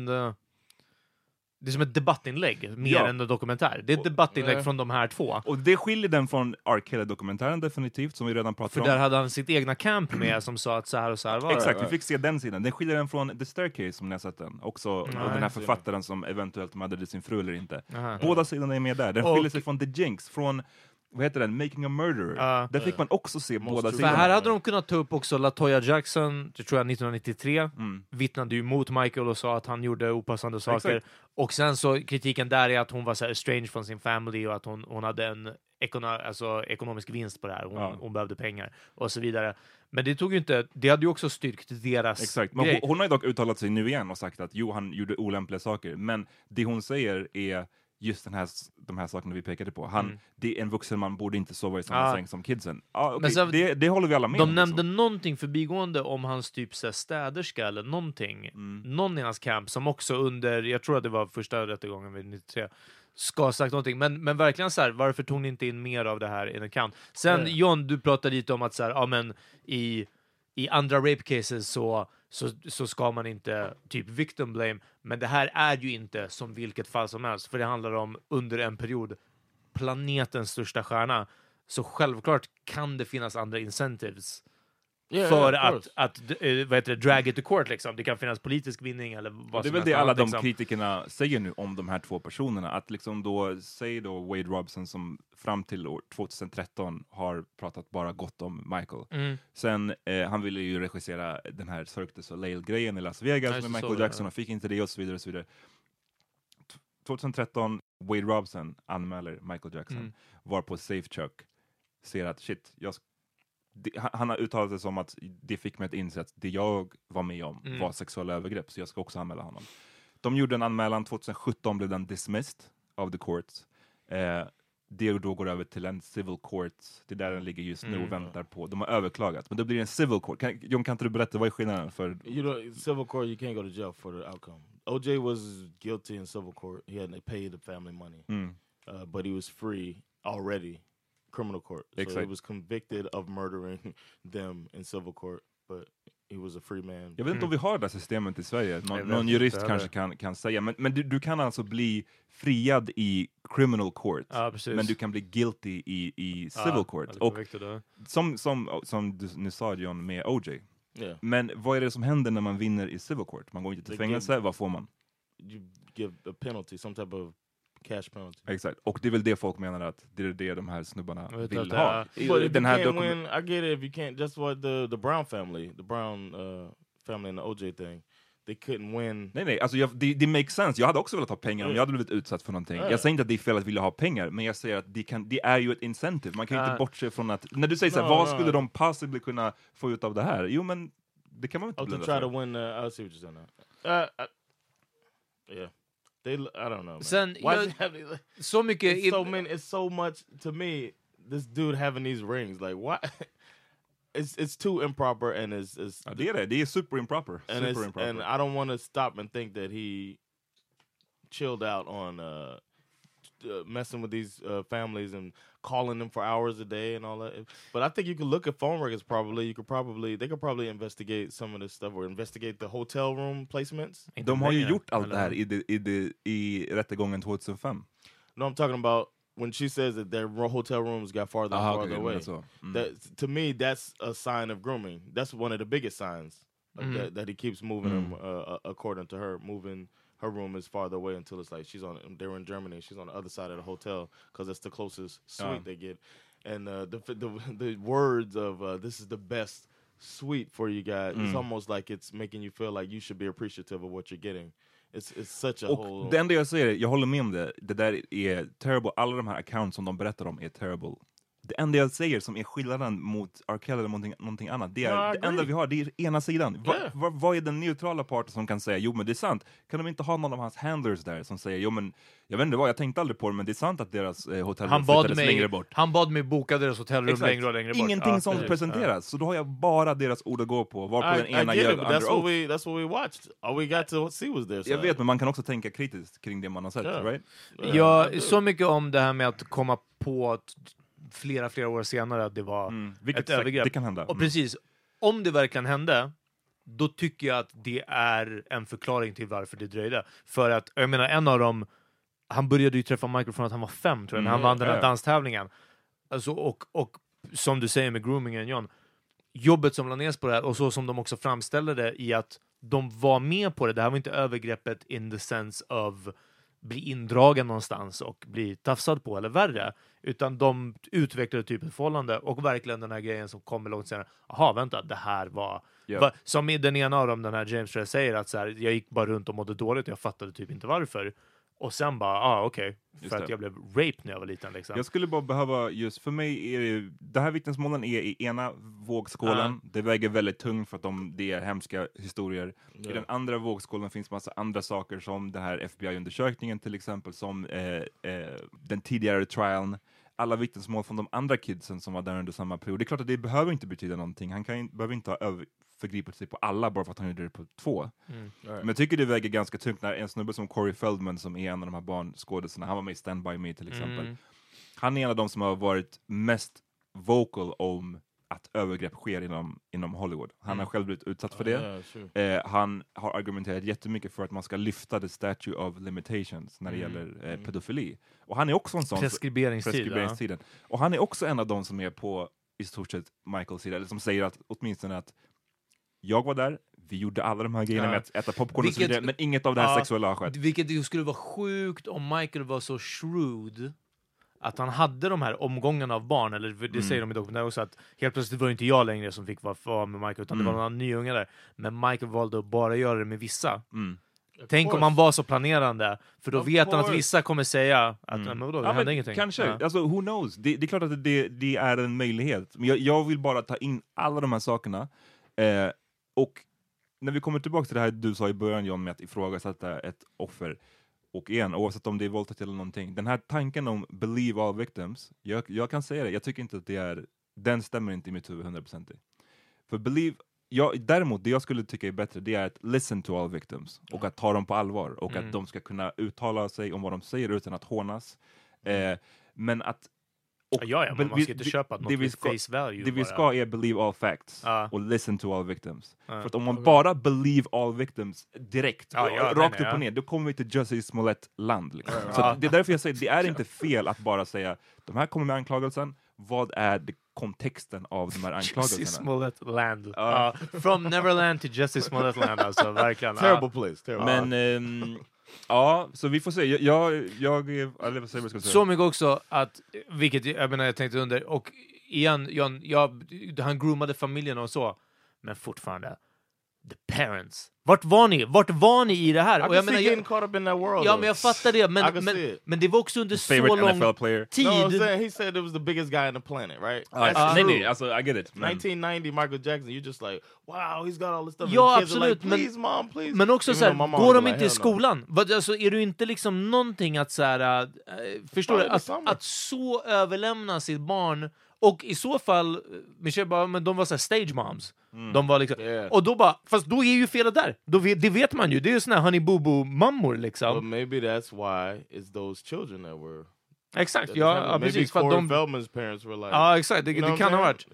eh, Det är som ett debattinlägg, mer Ja. än en dokumentär. Det är ett debattinlägg Nej. från de här två. och det skiljer den från R. Kelly-dokumentären definitivt, som vi redan pratat För om. där hade han sitt egna camp med som sa att så här och så här var. Exakt, vi fick se den sidan. Den skiljer den från The Staircase, som ni har sett den. Också, och den här författaren som eventuellt mördade sin fru eller inte. Aha. Båda sidorna är med där. Den Och- skiljer sig från The Jinx, från vad heter den? Making a Murderer. Ja. där fick man också se båda sidorna. här hade de kunnat ta upp också Latoya Jackson, det tror jag 1993, Mm. vittnade ju mot Michael och sa att han gjorde opassande saker. Exakt. Och sen så kritiken där är att hon var så här estranged från sin family och att hon, hon hade en ekono alltså, ekonomisk vinst på det här. Hon, Ja. hon behövde pengar och så vidare. Men det tog ju inte, det hade ju också styrkt deras Exakt, men grej. hon, hon har ju dock uttalat sig nu igen och sagt att jo, han gjorde olämpliga saker, men det hon säger är just den här, de här sakerna vi pekade på. Han, Det är en vuxen man borde inte sova i samma Mm. Ja. säng som kidsen. Ja, okej, Men det, det håller vi alla med De om. nämnde liksom. någonting förbigående om hans typ så här, städerska eller någonting. Mm. Någon i hans camp som också under, jag tror att det var första rättegången vid 93, ska ha sagt någonting. Men, men verkligen så här, varför tog ni inte in mer av det här i en account? Sen Ja. John, du pratade lite om att så här, ja men i, i andra rape cases så, så, så ska man inte typ victim blame. Men det här är ju inte som vilket fall som helst, för det handlar om under en period planetens största stjärna. Så självklart kan det finnas andra incentives Yeah, för yeah, att, att eh, vad heter det, drag it to court. Liksom. Det kan finnas politisk vinning eller vad Och det är som väl helst det alla annat, de liksom. kritikerna säger nu om de här två personerna, att liksom då, säg då Wade Robson som fram till år 2013 har pratat bara gott om Michael. Mm. Sen, eh, han ville ju regissera den här Cirque du Soleil-grejen i Las Vegas med Michael så, Jackson ja. och fick inte det och så vidare. Och så vidare. T- 2013, Wade Robson anmäler Michael Jackson, Mm. var på SafeChuck, ser att shit, jag, han, har uttalat sig som att det fick mig att inse att det jag var med om Mm. var sexuella övergrepp, så jag ska också anmäla honom. De gjorde en anmälan, 2017 blev den dismissed of the courts. Eh, det då går över till en civil court, det är där den ligger just nu Mm. och väntar på. De har överklagat, men då blir det en civil court. Kan, John, kan inte du berätta, vad är skillnaden? För, You know, civil court, you can't go to jail for the outcome. OJ was guilty in civil court. He had to pay the family money, mm, uh, but he was free already criminal court. So he Exakt. was convicted of murdering (laughs) them in civil court, but he was a free man. Jag vet inte om vi har det här systemet i Sverige. Någon, vet någon jurist kanske kan, kan säga. Men, men du, du kan alltså bli friad i criminal court. Precis. men du kan bli guilty i, i civil court. eller Och som, som, som du nu sa John med OJ. Yeah. Men vad är det som händer när man vinner i civil court? Man går inte till fängelse, vad får man? You give a penalty, some type of cash penalty. Exakt, och det är väl det folk menar att det är det de här snubbarna vill att ha. är- But Den här win, I get it. If you can't, just what the the Brown family, the Brown uh, family and the OJ thing, they couldn't win. Nej, nej, alltså jag, det, det makes sense. Jag hade också velat ha pengar om Ja. jag hade blivit utsatt för någonting. Ja. Jag säger inte att det är fel att vilja ha pengar, men jag säger att det, kan, det är ju ett incentive. Man kan ju Ja. inte bortse från att... När du säger så här, No, vad no. skulle de possibly kunna få ut av det här? Jo, men det kan man inte Oh, to blunda för. To win. I see what you're saying now. I, yeah, they. I don't know. Man. Sen, Why jag- does it have- Så mycket... it's so many. It's so much to me. This dude having these rings, like what? (laughs) It's it's too improper and it's it's I det är det. Det super improper. and super improper. and I don't want to stop and think that he chilled out on uh, uh, messing with these uh, families and calling them for hours a day and all that. But I think you could look at phone records. Probably you could probably they could probably investigate some of this stuff or investigate the hotel room placements. Inte de har ju pengar, gjort allt eller? det här i, det, i, det, i rättegången 2005. No, I'm talking about when she says that their hotel rooms got farther and Aha, farther okej, away. men. Mm. That to me, that's a sign of grooming. That's one of the biggest signs of Mhm. that, that he keeps moving them. Mm. Uh, uh, according to her, moving her room is farther away until it's like she's on. They're in Germany. She's on the other side of the hotel because it's the closest suite Ja. they get. And uh, the, the the words of uh, "this is the best suite for you guys." It's Mm. almost like it's making you feel like you should be appreciative of what you're getting. It's it's such a Och whole. det enda jag säger, jag håller med om det, det där är terrible, alla de här accounts som de berättar om är terrible. Det enda jag säger som är skillnaden mot R. Kelly eller någonting, någonting annat, det är det enda vi har, det är ena sidan. Va, Yeah. va, vad är den neutrala parten som kan säga, jo men det är sant, kan de inte ha någon av hans handlers där som säger, jo men, jag vet inte vad, jag tänkte aldrig på det, men det är sant att deras eh, hotellrum Han bad, flyttades längre mig, bort. han bad mig boka deras hotellrum Exakt. längre och längre bort. Ingenting Ja, sånt presenteras, så då har jag bara deras ord att gå på, varpå I, den ena under that's what we that's what we watched. All we got to see was this. Jag vet, men man kan också tänka kritiskt kring det man har sett, Ja. right? Ja, så mycket om det här med att komma på att flera, flera år senare att det var Mm. Vilket ett övergrepp. det kan hända. Och Mm. precis, om det verkligen hände, då tycker jag att det är en förklaring till varför det dröjde. För att, jag menar, en av dem, han började ju träffa Michael från att han var fem, tror jag, när han Mm, vann den här danstävlingen. Alltså, och, och som du säger med groomingen, John, jobbet som la ner på det här, och så som de också framställde det i att de var med på det, det här var inte övergreppet in the sense of bli indragen någonstans och bli tafsad på, eller värre, utan de utvecklade typ ett förhållande och verkligen den här grejen som kommer långt senare. Jaha, vänta, det här var... Ja. Va, som i den ena av dem, den här James jag säger att så här, jag gick bara runt och mådde dåligt och jag fattade typ inte varför. Och sen bara, ah, okej, Just för att jag blev raped när jag var liten. Liksom. Jag skulle bara behöva, just för mig är det, det här vittnesmålen är i ena vågskålen, det väger väldigt tungt för att de, det är hemska historier. I den andra vågskålen finns massa andra saker som den här FBI-undersökningen till exempel, som eh, eh, den tidigare trialen, alla vittnesmål från de andra kidsen som var där under samma period. Det är klart att det behöver inte betyda någonting, han kan, behöver inte ha över, förgripit sig på alla bara för att han gjorde det på två. Men jag tycker det väger ganska tungt när en snubbe som Corey Feldman, som är en av de här barnskådisarna, han var med i Stand By Me till exempel. Mm. Han är en av de som har varit mest vocal om att övergrepp sker inom, inom Hollywood. Han Mm. har själv blivit utsatt för det. Yeah, sure. Eh, han har argumenterat jättemycket för att man ska lyfta the statue of limitations när det Mm. gäller eh, pedofili. Och han är också en sån... Preskriberingstid, preskriberingstiden. Och han är också en av de som är på i stort sett Michaels sida, eller som säger att åtminstone att jag var där, vi gjorde alla de här grejerna Ja. med att äta popcorn och så Vilket- vidare, men inget av det här Ja, sexuella har skett. Vilket ju skulle vara sjukt om Michael var så shrewd att han hade de här omgångarna av barn, eller det Mm. säger de i dokumentären också, att helt plötsligt var det inte jag längre som fick vara med Michael, utan det Mm. var några nya unga där. Men Michael valde att bara göra det med vissa. Mm. Tänk om han var så planerande, för då Of vet han att course. vissa kommer säga att Mm. mm. men vadå, det Ja, hände ingenting. Kanske, Ja. alltså who knows? Det, det är klart att det, det är en möjlighet. Men jag, jag vill bara ta in alla de här sakerna. Eh, och när vi kommer tillbaka till det här du sa i början John, med att ifrågasätta ett offer. Och igen, oavsett om det är våldtäkt eller någonting. Den här tanken om believe all victims, jag, jag kan säga det, jag tycker inte att det är, den stämmer inte i mitt huvud 100%. För believe, jag, däremot det jag skulle tycka är bättre, det är att listen to all victims. Och att ta dem på allvar. Och Mm. att de ska kunna uttala sig om vad de säger utan att hånas. Eh, men att Och Ja, ja, men man vi- ska inte köpa något det vi ska- face value Det vi bara. ska är believe all facts Ja. och listen to all victims. Ja. För att om man bara believe all victims direkt, Ja, ja, rakt upp och ner, då kommer vi till Jussie Smollett-land. Liksom. Så det är därför jag säger, det är (laughs) inte fel att bara säga, de här kommer med anklagelsen, vad är det, kontexten av de här (laughs) anklagelserna? Smollett land. From Neverland till Justice Smollett land alltså, verkligen. (laughs) Terrible place. Terrible. Men ehm, ja, så vi får se. Jag, jag, jag eller vad säger jag ska jag säga? Så mycket också att, vilket jag menar jag tänkte under, och igen, jag, jag, han groomade familjen och så, men fortfarande, the parents. Vart var ni? Vart var ni i det här? I Och jag menar, jag, caught up in that world. ja, men jag fattar det, men, men, men det var också under så lång NFL player? tid. No, I'm saying he said it was the biggest guy on the planet, right? Ja, That's nej, true. nej, alltså I get it. Men, 1990 Michael Jackson, you're just like, wow, he's got all this stuff. Ja, the kids are absolut, like, men- please mom, please. Men också så här, går de like, inte i hell no. skolan? Vad- Alltså, är du inte liksom någonting att så här, äh, förstår du? Att, att så överlämna sitt barn, och i så fall, Michelle bara, men de var så här stage moms. De var liksom, Yeah. och då bara, fast då är ju felet där. Då vet, det vet man ju, det är ju såna här honey boo boo mammor But liksom. maybe that's why it's those children that were. Exakt, ja, ja precis. För de, Feldman's parents were like. ja exakt, det, det kan ha varit.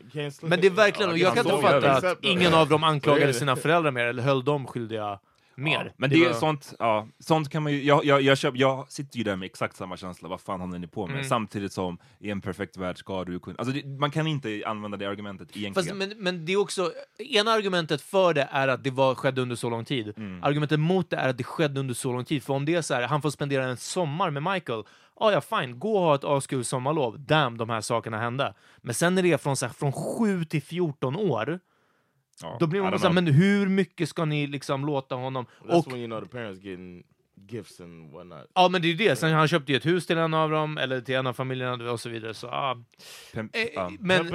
Men det är verkligen, jag kan inte fatta att ingen av dem anklagade (laughs) sina föräldrar mer, eller höll dem skyldiga mer. men det, är var- sånt, ja, sånt kan man ju, jag, jag, jag, köp, jag sitter ju där med exakt samma känsla, vad fan håller ni på med? Mm. Samtidigt som i en perfekt värld ska du kunna, alltså det, man kan inte använda det argumentet egentligen. Fast, men, men det är också, ena argumentet för det är att det var, skedde under så lång tid. Mm. Argumentet mot det är att det skedde under så lång tid. För om det är så här, han får spendera en sommar med Michael, ja ja fine, gå och ha ett askul sommarlov, damn de här sakerna hände. Men sen är det från, så här, från 7 till 14 år, ja, då blir man så här, men hur mycket ska ni liksom låta honom? That's Och, when you know the parents getting gifts and whatnot. ja men det är ju det, sen han köpte ju ett hus till en av dem, eller till en av familjerna och så vidare. Så, ja. Pem- Eh, ja. Men.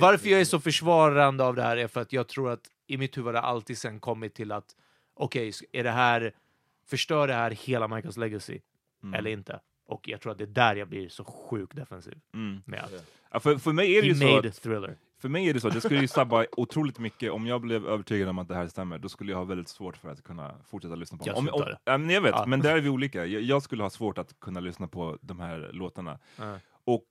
Varför jag är så försvarande av det här är för att jag tror att i mitt huvud har det alltid sen kommit till att okej, s- är det här, förstör det här hela Michaels legacy eller inte? Och jag tror att det är där jag blir så sjukt defensiv Mm. med att Ja, för, för mig är det he made att, thriller. För mig är det så, det skulle ju sabba (laughs) otroligt mycket om jag blev övertygad om att det här stämmer, då skulle jag ha väldigt svårt för att kunna fortsätta lyssna på Jag om, Jag vet, Ja. men där är vi olika. Jag, jag skulle ha svårt att kunna lyssna på de här låtarna. Ja. Och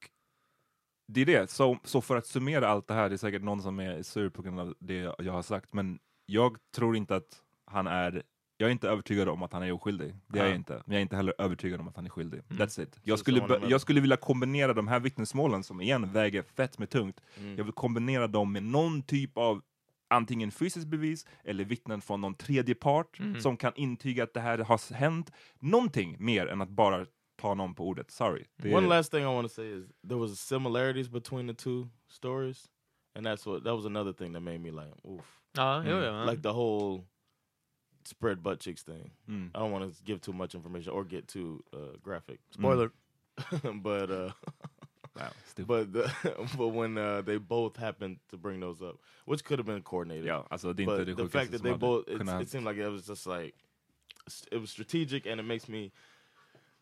det är det, så, så för att summera allt det här, det är säkert någon som är sur på grund av det jag har sagt, men jag tror inte att han är jag är inte övertygad om att han är oskyldig, det är Ja. jag inte. Men jag är inte heller övertygad om att han är skyldig. Mm. That's it. Jag skulle, jag skulle vilja kombinera de här vittnesmålen, som igen väger fett med tungt, Mm. jag vill kombinera dem med någon typ av antingen fysiskt bevis eller vittnen från någon tredje part Mm. som kan intyga att det här har hänt. Någonting mer än att bara ta någon på ordet. Sorry. Det One är- last thing I want to say is there was similarities between the two stories, and that's what that was another thing that made me like, oof. Ja, jo, ja. Like the whole spread butt cheeks thing. Mm. I don't want to give too much information or get too uh, graphic. Spoiler. (laughs) but uh, (laughs) Wow, stupid. but the, (laughs) but when uh, they both happened to bring those up, which could have been coordinated. Yeah, alltså det är inte but det the fact that they both, ha- it seemed like it was just like it was strategic, and it makes me.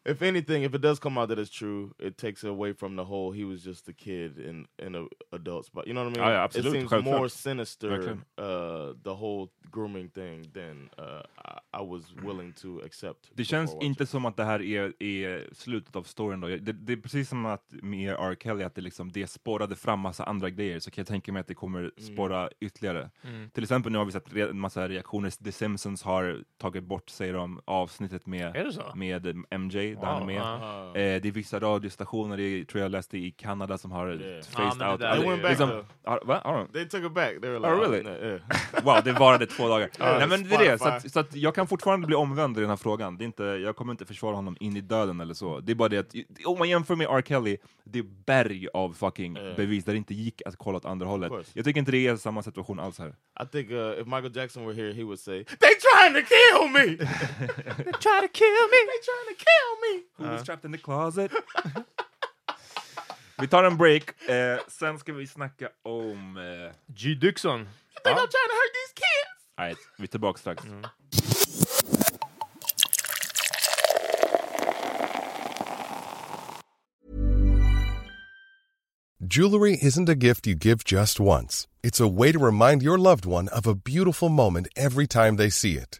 If anything, if it does come out that it's true, it takes away from the whole he was just a kid in in a adult spot. You know what I mean? Ja, ja, it absolut, seems more sinister, uh, the whole grooming thing than uh, I, I was willing to accept. Det känns inte som att det här är, är slutet av storyn. Då. Det, det är precis som att med R. Kelly, att det, liksom, det spårade fram massa andra grejer, så kan jag tänka mig att det kommer spåra ytterligare. Mm. Till exempel nu har vi sett en massa reaktioner. The Simpsons har tagit bort, säger de, avsnittet med, med MJ, där han är med. Eh, det är vissa radiostationer, i, tror jag läste i Kanada, som har Yeah. phased Ja, men det out. där Alltså, They went back liksom? They took it back. They were like, Oh, really? no, yeah. (laughs) Wow, det varade två dagar. Nej, men det är det. Så, Spotify. att, så att jag kan fortfarande bli omvänd i den här frågan. Det är inte, jag kommer inte försvara honom in i döden eller så. Det är bara det att, om man jämför med R. Kelly, det är berg av fucking bevis där det inte gick att kolla åt andra hållet. Jag tycker inte det är samma situation alls här. I think uh, if Michael Jackson were here, he would say, "They trying to kill me. They try to kill me! they trying to kill me." Who was trapped in the closet? (laughs) vi tar en break, eh, sen ska vi snacka om... Eh, G. Dixon. You think I'm trying to hurt these kids? nej, vi är tillbaka strax. Jewelry isn't a gift you give just once. It's a way to remind your loved one of a beautiful moment every time they see it.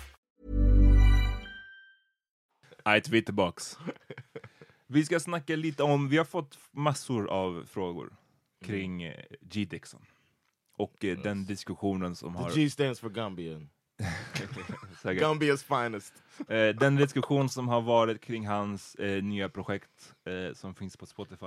Nej, vi är tillbaks. Vi ska snacka lite om, vi har fått massor av frågor kring eh, G. Dixon. Och eh, den diskussionen som har... The G stands for Gambian. (laughs) Gambia's finest. Eh, den diskussion som har varit kring hans eh, nya projekt eh, som finns på Spotify.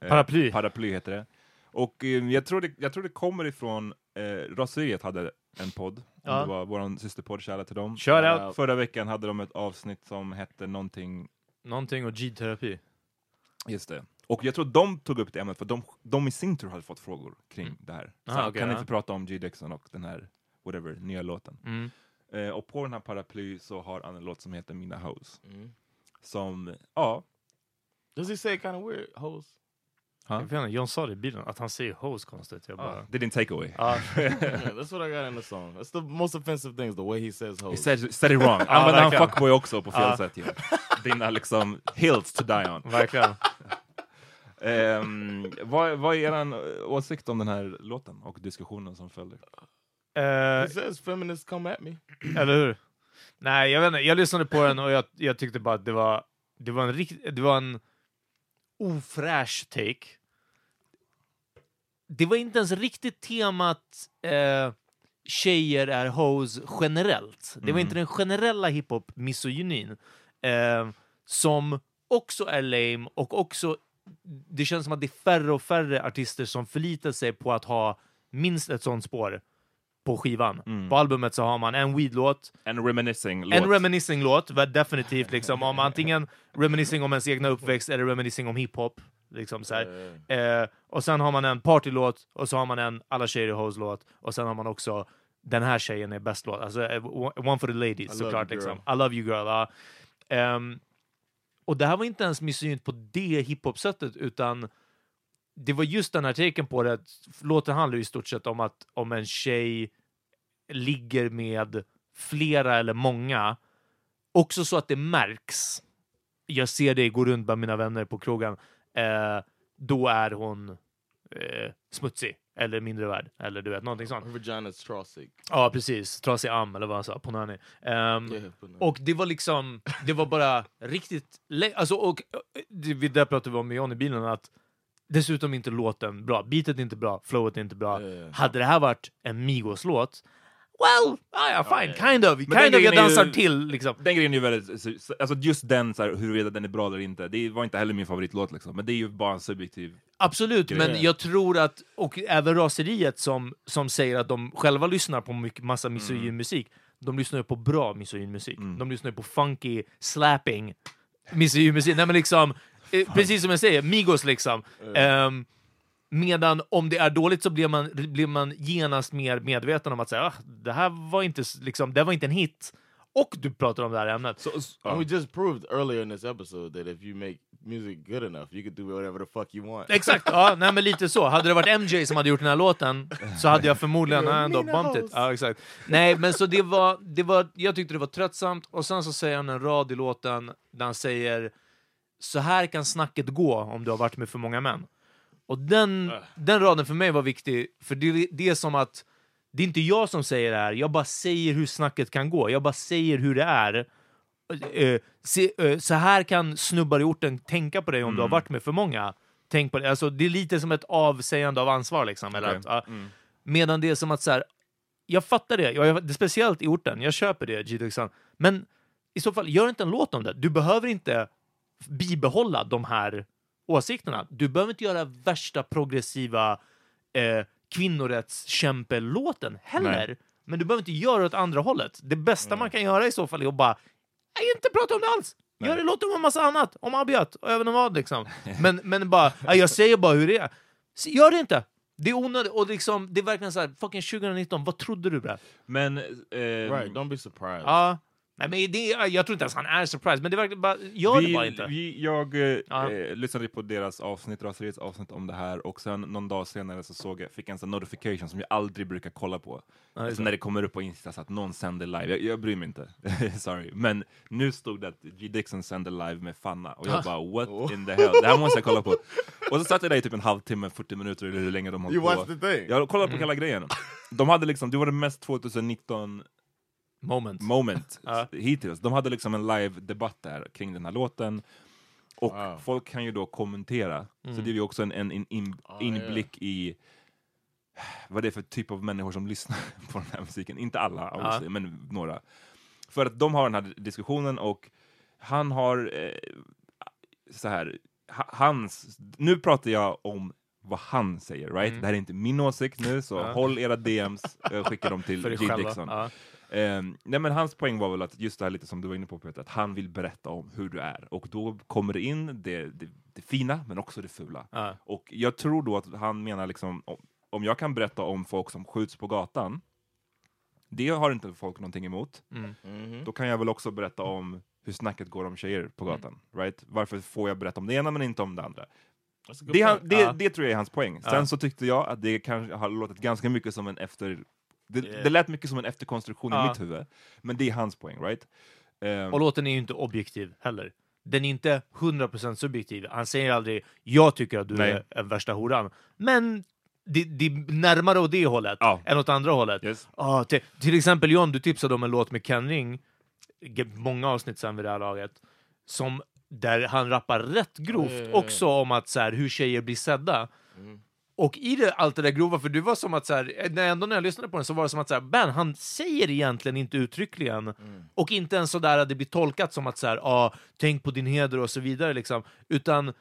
Eh, Paraply. Paraply heter det. Och eh, jag, tror det, jag tror det kommer ifrån, eh, Raseriet hade en podd, Ja. det var vår systerpodd, shoutout till dem. Shout out. Eh, Förra veckan hade de ett avsnitt som hette någonting Någonting och G-terapi. Just det. Och jag tror de tog upp det ämnet för de, de i sin tur hade fått frågor kring det här. Så Ah, okej, kan ja. inte prata om G. Dixon och den här, whatever, nya låten. Mm. Eh, och på den här paraply så har han en låt som heter Mina Hoes. Mm. Som, ja. Does he say kind of weird? Hoes? Huh? Jag vet inte, John sa det i bilen, att han säger hoes konstigt. Jag bara... Det är din takeaway. Ja. yeah, (laughs) that's what I got in the song. That's the most offensive thing is the way he says hoes. He said, said it wrong. (laughs) Ja, Använder han fuckboy också på fel sätt. Ja. Dina liksom hills to die on. Verkligen. (laughs) Ehm, vad, vad är er åsikt om den här låten och diskussionen som följer? Eh, He says feminists come at me. Eller hur? Nej, jag vet inte. Jag lyssnade på den och jag, jag tyckte bara att det var, det var en rikt, det var en ofräsch take. Det var inte ens riktigt temat eh, tjejer är hoes generellt. Det var Mm. inte den generella hiphop misogynin eh, som också är lame och också det känns som att det är färre och färre artister som förlitar sig på att ha minst ett sånt spår på skivan. Mm. På albumet så har man en weed-låt, En reminiscing låt. en reminiscing-låt, definitivt liksom om antingen reminiscing om ens egna uppväxt eller reminiscing om hiphop. Liksom så här. Eh, och sen har man en partylåt och så har man en alla tjejer är hoes-låt och sen har man också den här tjejen är bäst-låt. Alltså eh, one for the ladies såklart. Liksom. I love you girl. ja. Ehm, och det här var inte ens misogynt på det hiphop-sättet utan det var just den här taken på det. att Låten handlar i stort sett om att om en tjej ligger med flera eller många, också så att det märks. Jag ser det gå runt bland mina vänner på krogen. Eh, då är hon eh, smutsig eller mindre värd eller du vet någonting sånt. Vagina's trasig. Ja, precis. Trasig am eller vad han sa. Punani. Um, Yeah, punani. och det var liksom, det var bara riktigt... Alltså, och det, där pratade vi om med John i bilen, att dessutom inte låten bra. Beatet är inte bra, flowet är inte bra. Hade det här varit en Migos-låt, well, ah, ja, fine, kind of. Kind of, jag dansar ju- till liksom. Den grejen är ju väldigt, så- så- alltså just den, så här, huruvida den är bra eller inte, det var inte heller min favoritlåt liksom, men det är ju bara en subjektiv Absolut, grej. men jag tror att, och även raseriet som, som säger att de själva lyssnar på mycket, massa misogyn Mm. musik, de lyssnar ju på bra misogyn musik. De lyssnar ju på funky, slapping misogyn musik. Nej men liksom, precis som jag säger, Migos liksom. Ehm, medan om det är dåligt så blir man, blir man genast mer medveten om att säga, ah, det här var inte, liksom, det var inte en hit. Och du pratar om det här ämnet. And we just proved earlier in this episode that if you make music good enough, you can do whatever the fuck you want. Exakt, ja, nej men lite så. Hade det varit MJ som hade gjort den här låten så hade jag förmodligen ändå bumped it. Ja, exakt. Nej, men så det var, det var, jag tyckte det var tröttsamt och sen så säger han en rad i låten där han säger så här kan snacket gå om du har varit med för många män. Och den, den raden för mig var viktig, för det, det är som att det är inte jag som säger det här, jag bara säger hur snacket kan gå. Jag bara säger hur det är. Eh, se, eh, så här kan snubbar i orten tänka på dig om du har varit med för många. Tänk på det. Alltså, det är lite som ett avsägande av ansvar. Liksom, eller Okej. att. Mm. Medan det är som att så här, jag fattar det, jag, jag, det speciellt i orten, jag köper det, G-Duxan. Men i så fall, gör inte en låt om det. Du behöver inte bibehålla de här åsikterna. Du behöver inte göra värsta progressiva eh, kvinnorättskämpelåten heller. Nej. Men du behöver inte göra åt andra hållet. Det bästa man kan göra i så fall är att bara "Nej, inte prata om det alls. Gör det, låt om en massa annat. Om Abiat och även om vad liksom. (laughs) Men, men bara, "Ja, jag säger bara hur det är. Gör det inte! Det är onödigt. Och liksom, det är verkligen så här, fucking 2019, vad trodde du bre? Men... Eh, Right, don't be surprised. Ja. Nej, men det, är- jag tror inte ens han är surprised, men det verkligen bara, gör det bara inte. Vi, jag eh, Ja. eh, lyssnade på deras avsnitt, Raseriets avsnitt om det här och sen någon dag senare så såg jag, fick jag en sån notification som jag aldrig brukar kolla på. alltså så. när det kommer upp på Insta så att någon sänder live. Jag, jag bryr mig inte, (laughs) sorry. Men nu stod det att G. Dixon sänder live med Fanna och jag bara what in the hell? Det här måste jag kolla på. Och så satt jag där i typ en halvtimme, 40 minuter eller hur länge de höll You på. watched the thing? Jag kollade på Mm. hela grejen. De hade liksom, det var det mest 2019 Moment. moment (laughs) hittills. De hade liksom en live-debatt där kring den här låten. Och Wow. folk kan ju då kommentera. Så Mm. det är ju också en, en, en in, Ah, inblick i vad det är för typ av människor som (laughs) lyssnar på den här musiken. Inte alla, obviously, men några. För att de har den här diskussionen och han har eh, så här, ha- hans, nu pratar jag om vad han säger, right? Mm. Det här är inte min åsikt nu, så Ja. håll era DMs, skicka dem till (laughs) G. Dixon. Ja. Ehm, nej men hans poäng var väl att just det här lite som du var inne på Peter, att han vill berätta om hur du är. Och då kommer det in det, det, det fina, men också det fula. Ja. Och jag tror då att han menar liksom, om, om jag kan berätta om folk som skjuts på gatan, det har inte folk någonting emot. Mm. Då kan jag väl också berätta om hur snacket går om tjejer på gatan. Right? Varför får jag berätta om det ena men inte om det andra? That's a good Det, han, det, Ja. det tror jag är hans poäng. Sen Ja. så tyckte jag att det kanske har låtit ganska mycket som en efter... Det, Yeah. det lät mycket som en efterkonstruktion Ja. i mitt huvud. Men det är hans poäng, right? Ehm, Och låten är ju inte objektiv heller. Den är inte 100% subjektiv. Han säger aldrig “jag tycker att du Nej. är den värsta horan”. Men det, det är närmare åt det hållet Ja. än åt andra hållet. Yes. Ah, till, till exempel John, du tipsade om en låt med Ken Ring, många avsnitt sen vid det här laget, som, där han rappar rätt grovt ja. också om att så här, hur tjejer blir sedda. Och i det, allt det där grova, för du var som att så här, när, ändå när jag lyssnade på den så var det som att så här, Ben, han säger egentligen inte uttryckligen, och inte ens sådär att det blir tolkat som att så här, ah, tänk på din heder och så vidare, liksom, utan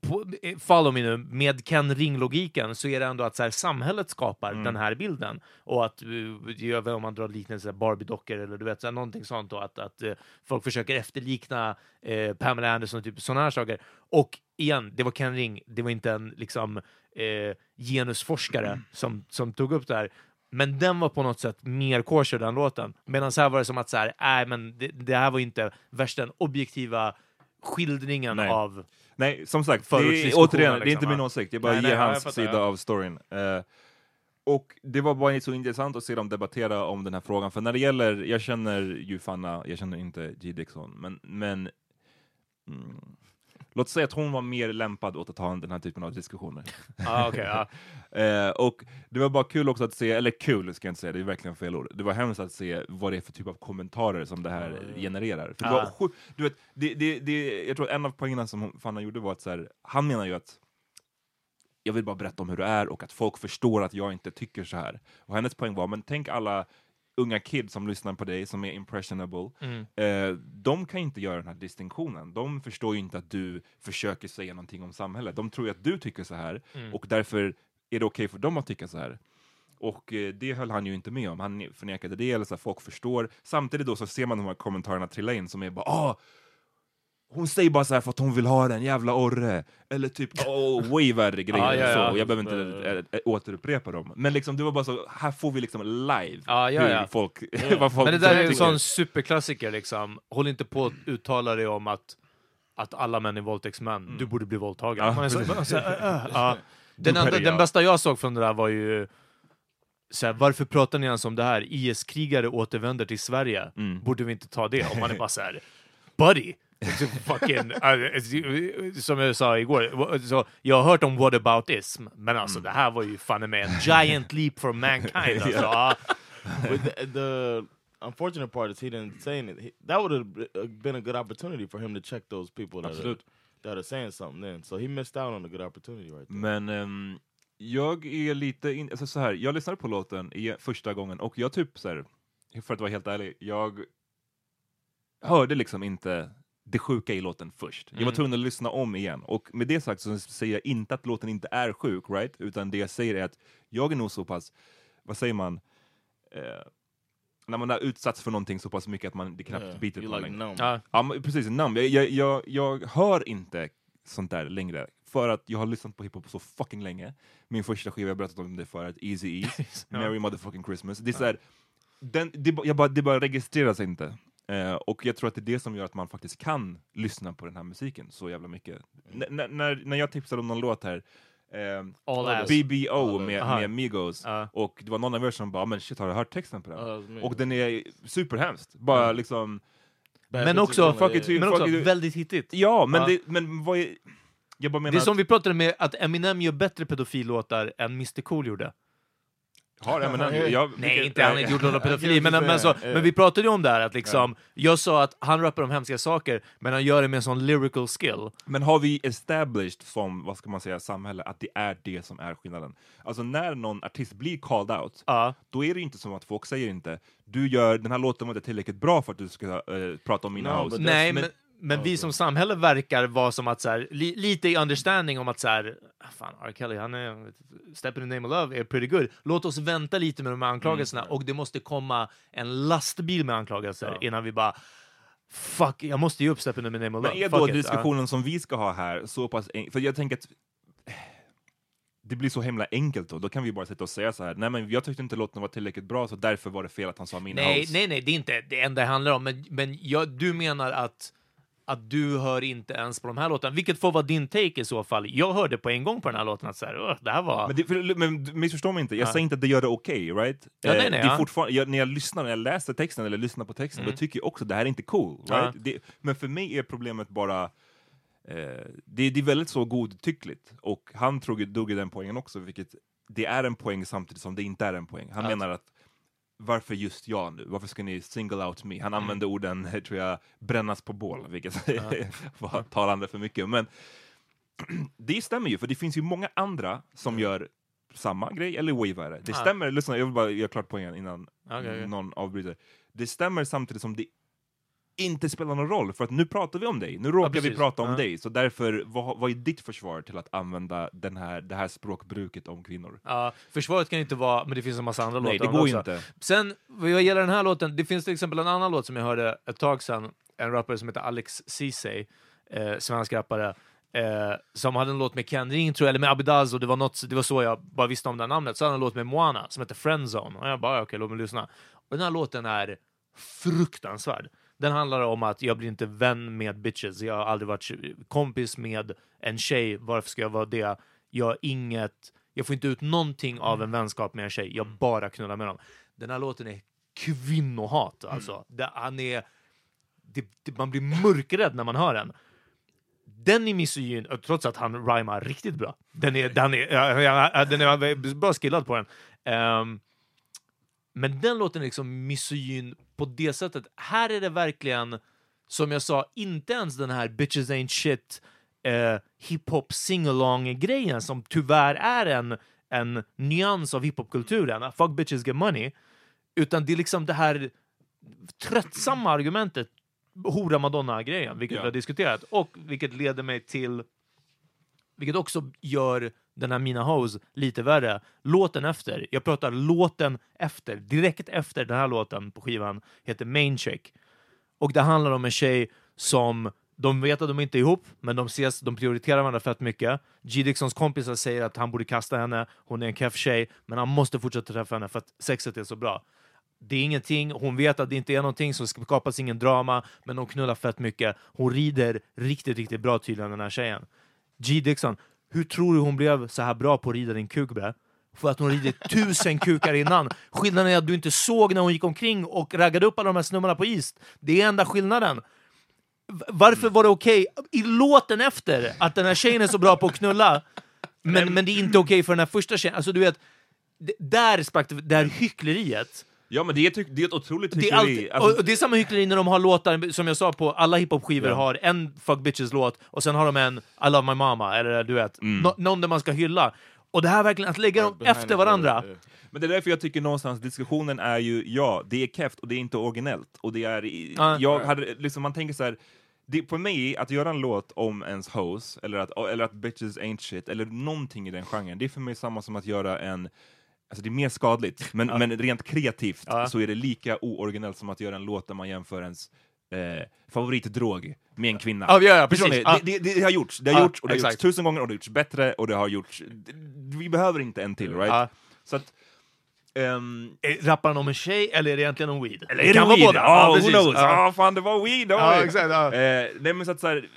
på, eh, follow me nu, med Ken Ring-logiken så är det ändå att så här, samhället skapar den här bilden. Och att, eh, om man drar liknelser, Barbie-dockor eller du vet, så här, någonting sånt. Och att, att eh, folk försöker efterlikna eh, Pamela Anderson, typ sådana här saker. Och igen, det var Ken Ring, det var inte en liksom, eh, genusforskare som, som tog upp det här. Men den var på något sätt mer kosher, den låten. Medan här var det som att så här, nej, men det, det här var inte värsta den objektiva skildringen Nej. av Nej, som sagt, det är, återigen, det är liksom, inte min åsikt. Jag bara Nej, ger nej, hans sida av storyn. Eh, och det var bara så intressant att se dem debattera om den här frågan, för när det gäller, jag känner ju Fanna, jag känner inte G. Dixon, men, men mm, låt säga att hon var mer lämpad åt att ha den här typen av diskussioner. (laughs) Ah, okej, ja. (laughs) Eh, och det var bara kul också att se, eller kul ska jag inte säga, det är verkligen fel ord. Det var hemskt att se vad det är för typ av kommentarer som det här genererar. För det Ah. var, sju- du vet, det, det, det, jag tror att en av poängerna som Fanna gjorde var att så här, han menar ju att jag vill bara berätta om hur det är och att folk förstår att jag inte tycker så här. Och hennes poäng var, men tänk alla unga kids som lyssnar på dig, som är impressionable, Mm. eh, de kan inte göra den här distinktionen. De förstår ju inte att du försöker säga någonting om samhället. De tror ju att du tycker så här, Mm. och därför är det okej för dem att tycka så här. Och eh, det höll han ju inte med om. Han förnekade det, eller så här, folk förstår. Samtidigt då så ser man de här kommentarerna trilla in som är bara ah, hon säger bara så här för att hon vill ha den, jävla orre. Eller typ, (laughs) åh, way värre grejer Ja, ja, så. ja. Och jag behöver inte äh, äh, återupprepa dem. Men liksom, det var bara så, här får vi liksom live Ja, ja, hur folk, (laughs) vad folk Men det där är en sån superklassiker, liksom. Håll inte på att uttala dig om att, att alla män är våldtäktsmän. Du borde bli våldtagen. Är så, så, äh, äh. (laughs) Den, det den bästa jag såg från det där var ju så här, varför pratar ni ens om det här? IS-krigare återvänder till Sverige. Mm. Borde vi inte ta det? Och man är bara så här, buddy! (laughs) fucking, uh, som jag sa igår, så jag har hört om whataboutism, men alltså Mm. det här var ju fan med en giant leap for mankind. (laughs) Alltså. But the, the unfortunate part is he didn't say anything. He- That would have been a good opportunity for him to check those people that are, Absolut. that are saying something then. So he missed out on a good opportunity right there. Men ehm, jag är lite in, alltså så här, jag lyssnade på låten i första gången och jag typ så här, för att vara helt ärlig, jag hörde liksom inte det sjuka i låten först. Jag var Mm. tvungen att lyssna om igen. Och med det sagt så säger jag inte att låten inte är sjuk, right? Utan det jag säger är att jag är nog så pass, vad säger man, eh, när man har utsatts för någonting så pass mycket att man det knappt Yeah, biter på like längre. numb. Ja. Ja, precis, numb. Jag, jag, jag, jag hör inte sånt där längre. För att jag har lyssnat på hiphop så fucking länge. Min första skiva, jag har berättat om det förut, Easy Ease, (laughs) Ja. Merry Motherfucking Christmas. Det är så här, den, det, jag bara, det bara registreras inte. Eh, och jag tror att det är det som gör att man faktiskt kan lyssna på den här musiken så jävla mycket. N- n- när, när jag tipsade om någon låt här, eh. BBO med, Aha. med Migos, Ja. och det var någon av er som bara men shit har du hört texten på den? Migos. och den är superhemskt. Bara Ja. liksom... Men också, fuck it men också väldigt hittigt. Ja, men, Ja. Det, men vad är... Jag bara menar Det är som att, vi pratade med att Eminem gör bättre pedofillåtar än Mr Cool gjorde. Har Eminem... Jag, Nej, inte han har inte gjort någon pedofili, Jag men, men, så, men vi pratade ju om det här att liksom, jag sa att han rappar om hemska saker, men han gör det med en sån lyrical skill. Men har vi established som, vad ska man säga, samhälle, att det är det som är skillnaden? Alltså när någon artist blir called out, Ja. då är det inte som att folk säger inte du gör, den här låten var inte tillräckligt bra för att du ska eh, prata om mina No, house. Nej, men- men, men vi som samhälle verkar vara som att så här, li, lite i understanding om att så här, ah, fan, R. Kelly, han är, Step in the name of love är pretty good. Låt oss vänta lite med de här anklagelserna och det måste komma en lastbil med anklagelser innan vi bara Fuck, jag måste ge upp Step in the name of love. Men är då it. diskussionen som vi ska ha här så pass en- För jag tänker att det blir så himla enkelt då. Då kan vi bara sitta och säga så här. Nej, men jag tyckte inte låten var tillräckligt bra, så därför var det fel att han sa min Nej, house. nej, nej, det är inte det enda det handlar om. Men, men jag, du menar att, att du hör inte ens på de här låtarna, vilket får vara din take i så fall. Jag hörde på en gång på den här låten att så här, "Åh, det här var... Men, det, för, men missförstå mig inte, jag Ja. säger inte att det gör det okej, right? Ja, nej, Eh, nej, det är ja. fortfarande, jag, när jag lyssnar, när jag läser texten eller lyssnar på texten, Mm. då tycker jag också att det här är inte cool, right? Ja. Det, men för mig är problemet bara, eh, det, det är väldigt så godtyckligt, och han drog, drog den poängen också, vilket det är en poäng samtidigt som det inte är en poäng. Han Ja. menar att varför just jag nu? Varför ska ni single out me? Han Mm. använde orden, eh, (laughs) tror jag, brännas på bål, vilket (laughs) var talande för mycket. Men (clears throat) det stämmer ju, för det finns ju många andra som gör samma grej, eller way värre. Det Ja. stämmer, lyssna, jag vill bara göra klart poängen innan okej. någon avbryter. Det stämmer samtidigt som det inte spelar någon roll, för att nu pratar vi om dig, nu råkar vi precis. prata om Ja. dig, så därför, vad, vad är ditt försvar till att använda den här, det här språkbruket om kvinnor? Ja, försvaret kan inte vara, men det finns en massa andra Nej, låtar. det om går också. inte. Sen, vad gäller den här låten, det finns till exempel en annan låt som jag hörde ett tag sedan, en rappare som heter Alex Ceesay, eh, svensk rappare, eh, som hade en låt med Ken Ring, tror jag, eller med Abidaz, och det var, något, det var så jag bara visste om det här namnet. Så hade han en låt med Moana som heter Friendzone, och jag bara, okej, låt mig lyssna. Och den här låten är fruktansvärd. Den handlar om att jag blir inte vän med bitches, jag har aldrig varit kompis med en tjej, varför ska jag vara det? Jag har inget, jag får inte ut någonting av en vänskap med en tjej, jag bara knullar med dem. Den här låten är kvinnohat, alltså. Det, han är, det, det, man blir mörkrädd när man hör den. Den är misogyn, trots att han rhymar riktigt bra. Den är, den är, ja, ja, den är bra skillad på den. Ehm, men den låten är liksom misogyn på det sättet. Här är det verkligen, som jag sa, inte ens den här bitches ain't shit eh, hiphop sing-along-grejen som tyvärr är en, en nyans av hiphopkulturen. Fuck bitches get money. Utan det är liksom det här tröttsamma argumentet, hora madonna-grejen, vilket Ja. vi har diskuterat. Och vilket leder mig till, vilket också gör den här Mina Hoes lite värre. Låten efter, jag pratar låten efter, direkt efter den här låten på skivan, heter Main Check. Och det handlar om en tjej som de vet att de inte är ihop, men de ses, de prioriterar varandra fett mycket. G. Dixons kompisar säger att han borde kasta henne, hon är en keff tjej, men han måste fortsätta träffa henne för att sexet är så bra. Det är ingenting, hon vet att det inte är någonting, så det skapas ingen drama, men de knullar fett mycket. Hon rider riktigt, riktigt bra tydligen, den här tjejen. G. Dixon, hur tror du hon blev så här bra på att rida din kuk, bre? För att hon rider (laughs) tusen kukar innan. Skillnaden är att du inte såg när hon gick omkring och raggade upp alla de här snubbarna på is. Det är enda skillnaden. varför var det okej i låten efter att den här tjejen är så bra på att knulla, men, men det är inte okej för den här första tjejen? Alltså du vet, där sprack det, det här hyckleriet. Ja, men det är, det är ett otroligt Det är, hyckleri. alltid, Alltså, och, det är samma hyckleri när de har låtar, som jag sa på alla hiphop-skivor Ja. har en Fuck Bitches-låt och sen har de en I Love My Mama, eller du vet, Mm. nå- någon där man ska hylla. Och det här verkligen, att lägga dem efter varandra. Men det är därför jag tycker någonstans diskussionen är ju, ja, det är keft och det är inte originellt. Och det är, i- Ja. jag hade, liksom, man tänker så här, det, för mig, att göra en låt om ens hoes, eller att, eller att bitches ain't shit, eller någonting i den genren, det är för mig samma som att göra en Alltså det är mer skadligt, men, Ja. men rent kreativt Ja. så är det lika ooriginellt som att göra en låt där man jämför ens eh, favoritdrog med en kvinna. Ja, ja, ja, precis. Ja. Det, det, det har gjorts, det har Ja, gjorts, och det har exakt. gjorts tusen gånger, och det har gjorts bättre, och det har gjorts... Vi behöver inte en till, right? Ja. Så att... Är- Rappar han om en tjej eller är det egentligen om weed? eller det är kan det vara weed? båda. Ja, who precis. knows? Ja. Ja, fan det var weed! Ja, oj. exakt, ja. Eh, nej, men så att så här,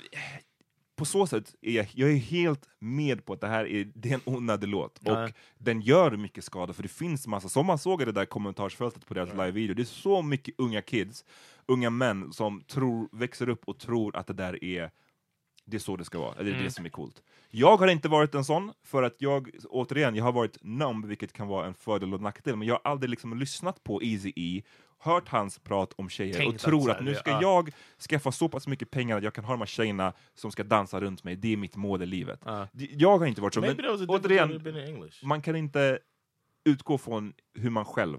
på så sätt är jag, jag är helt med på att det här är, det är en onödig låt. Ja. Och den gör mycket skada, för det finns massa, som man såg i det där kommentarsfältet på deras live-video, det är så mycket unga kids, unga män som tror, växer upp och tror att det där är det är så det ska vara, eller det är Mm. det som är coolt. Jag har inte varit en sån, för att jag, återigen, jag har varit numb, vilket kan vara en fördel och nackdel, men jag har aldrig liksom lyssnat på Easy E, hört hans prat om tjejer Tänkt och tror att, här, nu ska ja. jag skaffa så pass mycket pengar att jag kan ha de här tjejerna som ska dansa runt mig, det är mitt mål i livet. Ja. Jag har inte varit så, Maybe men återigen, man kan inte utgå från hur man själv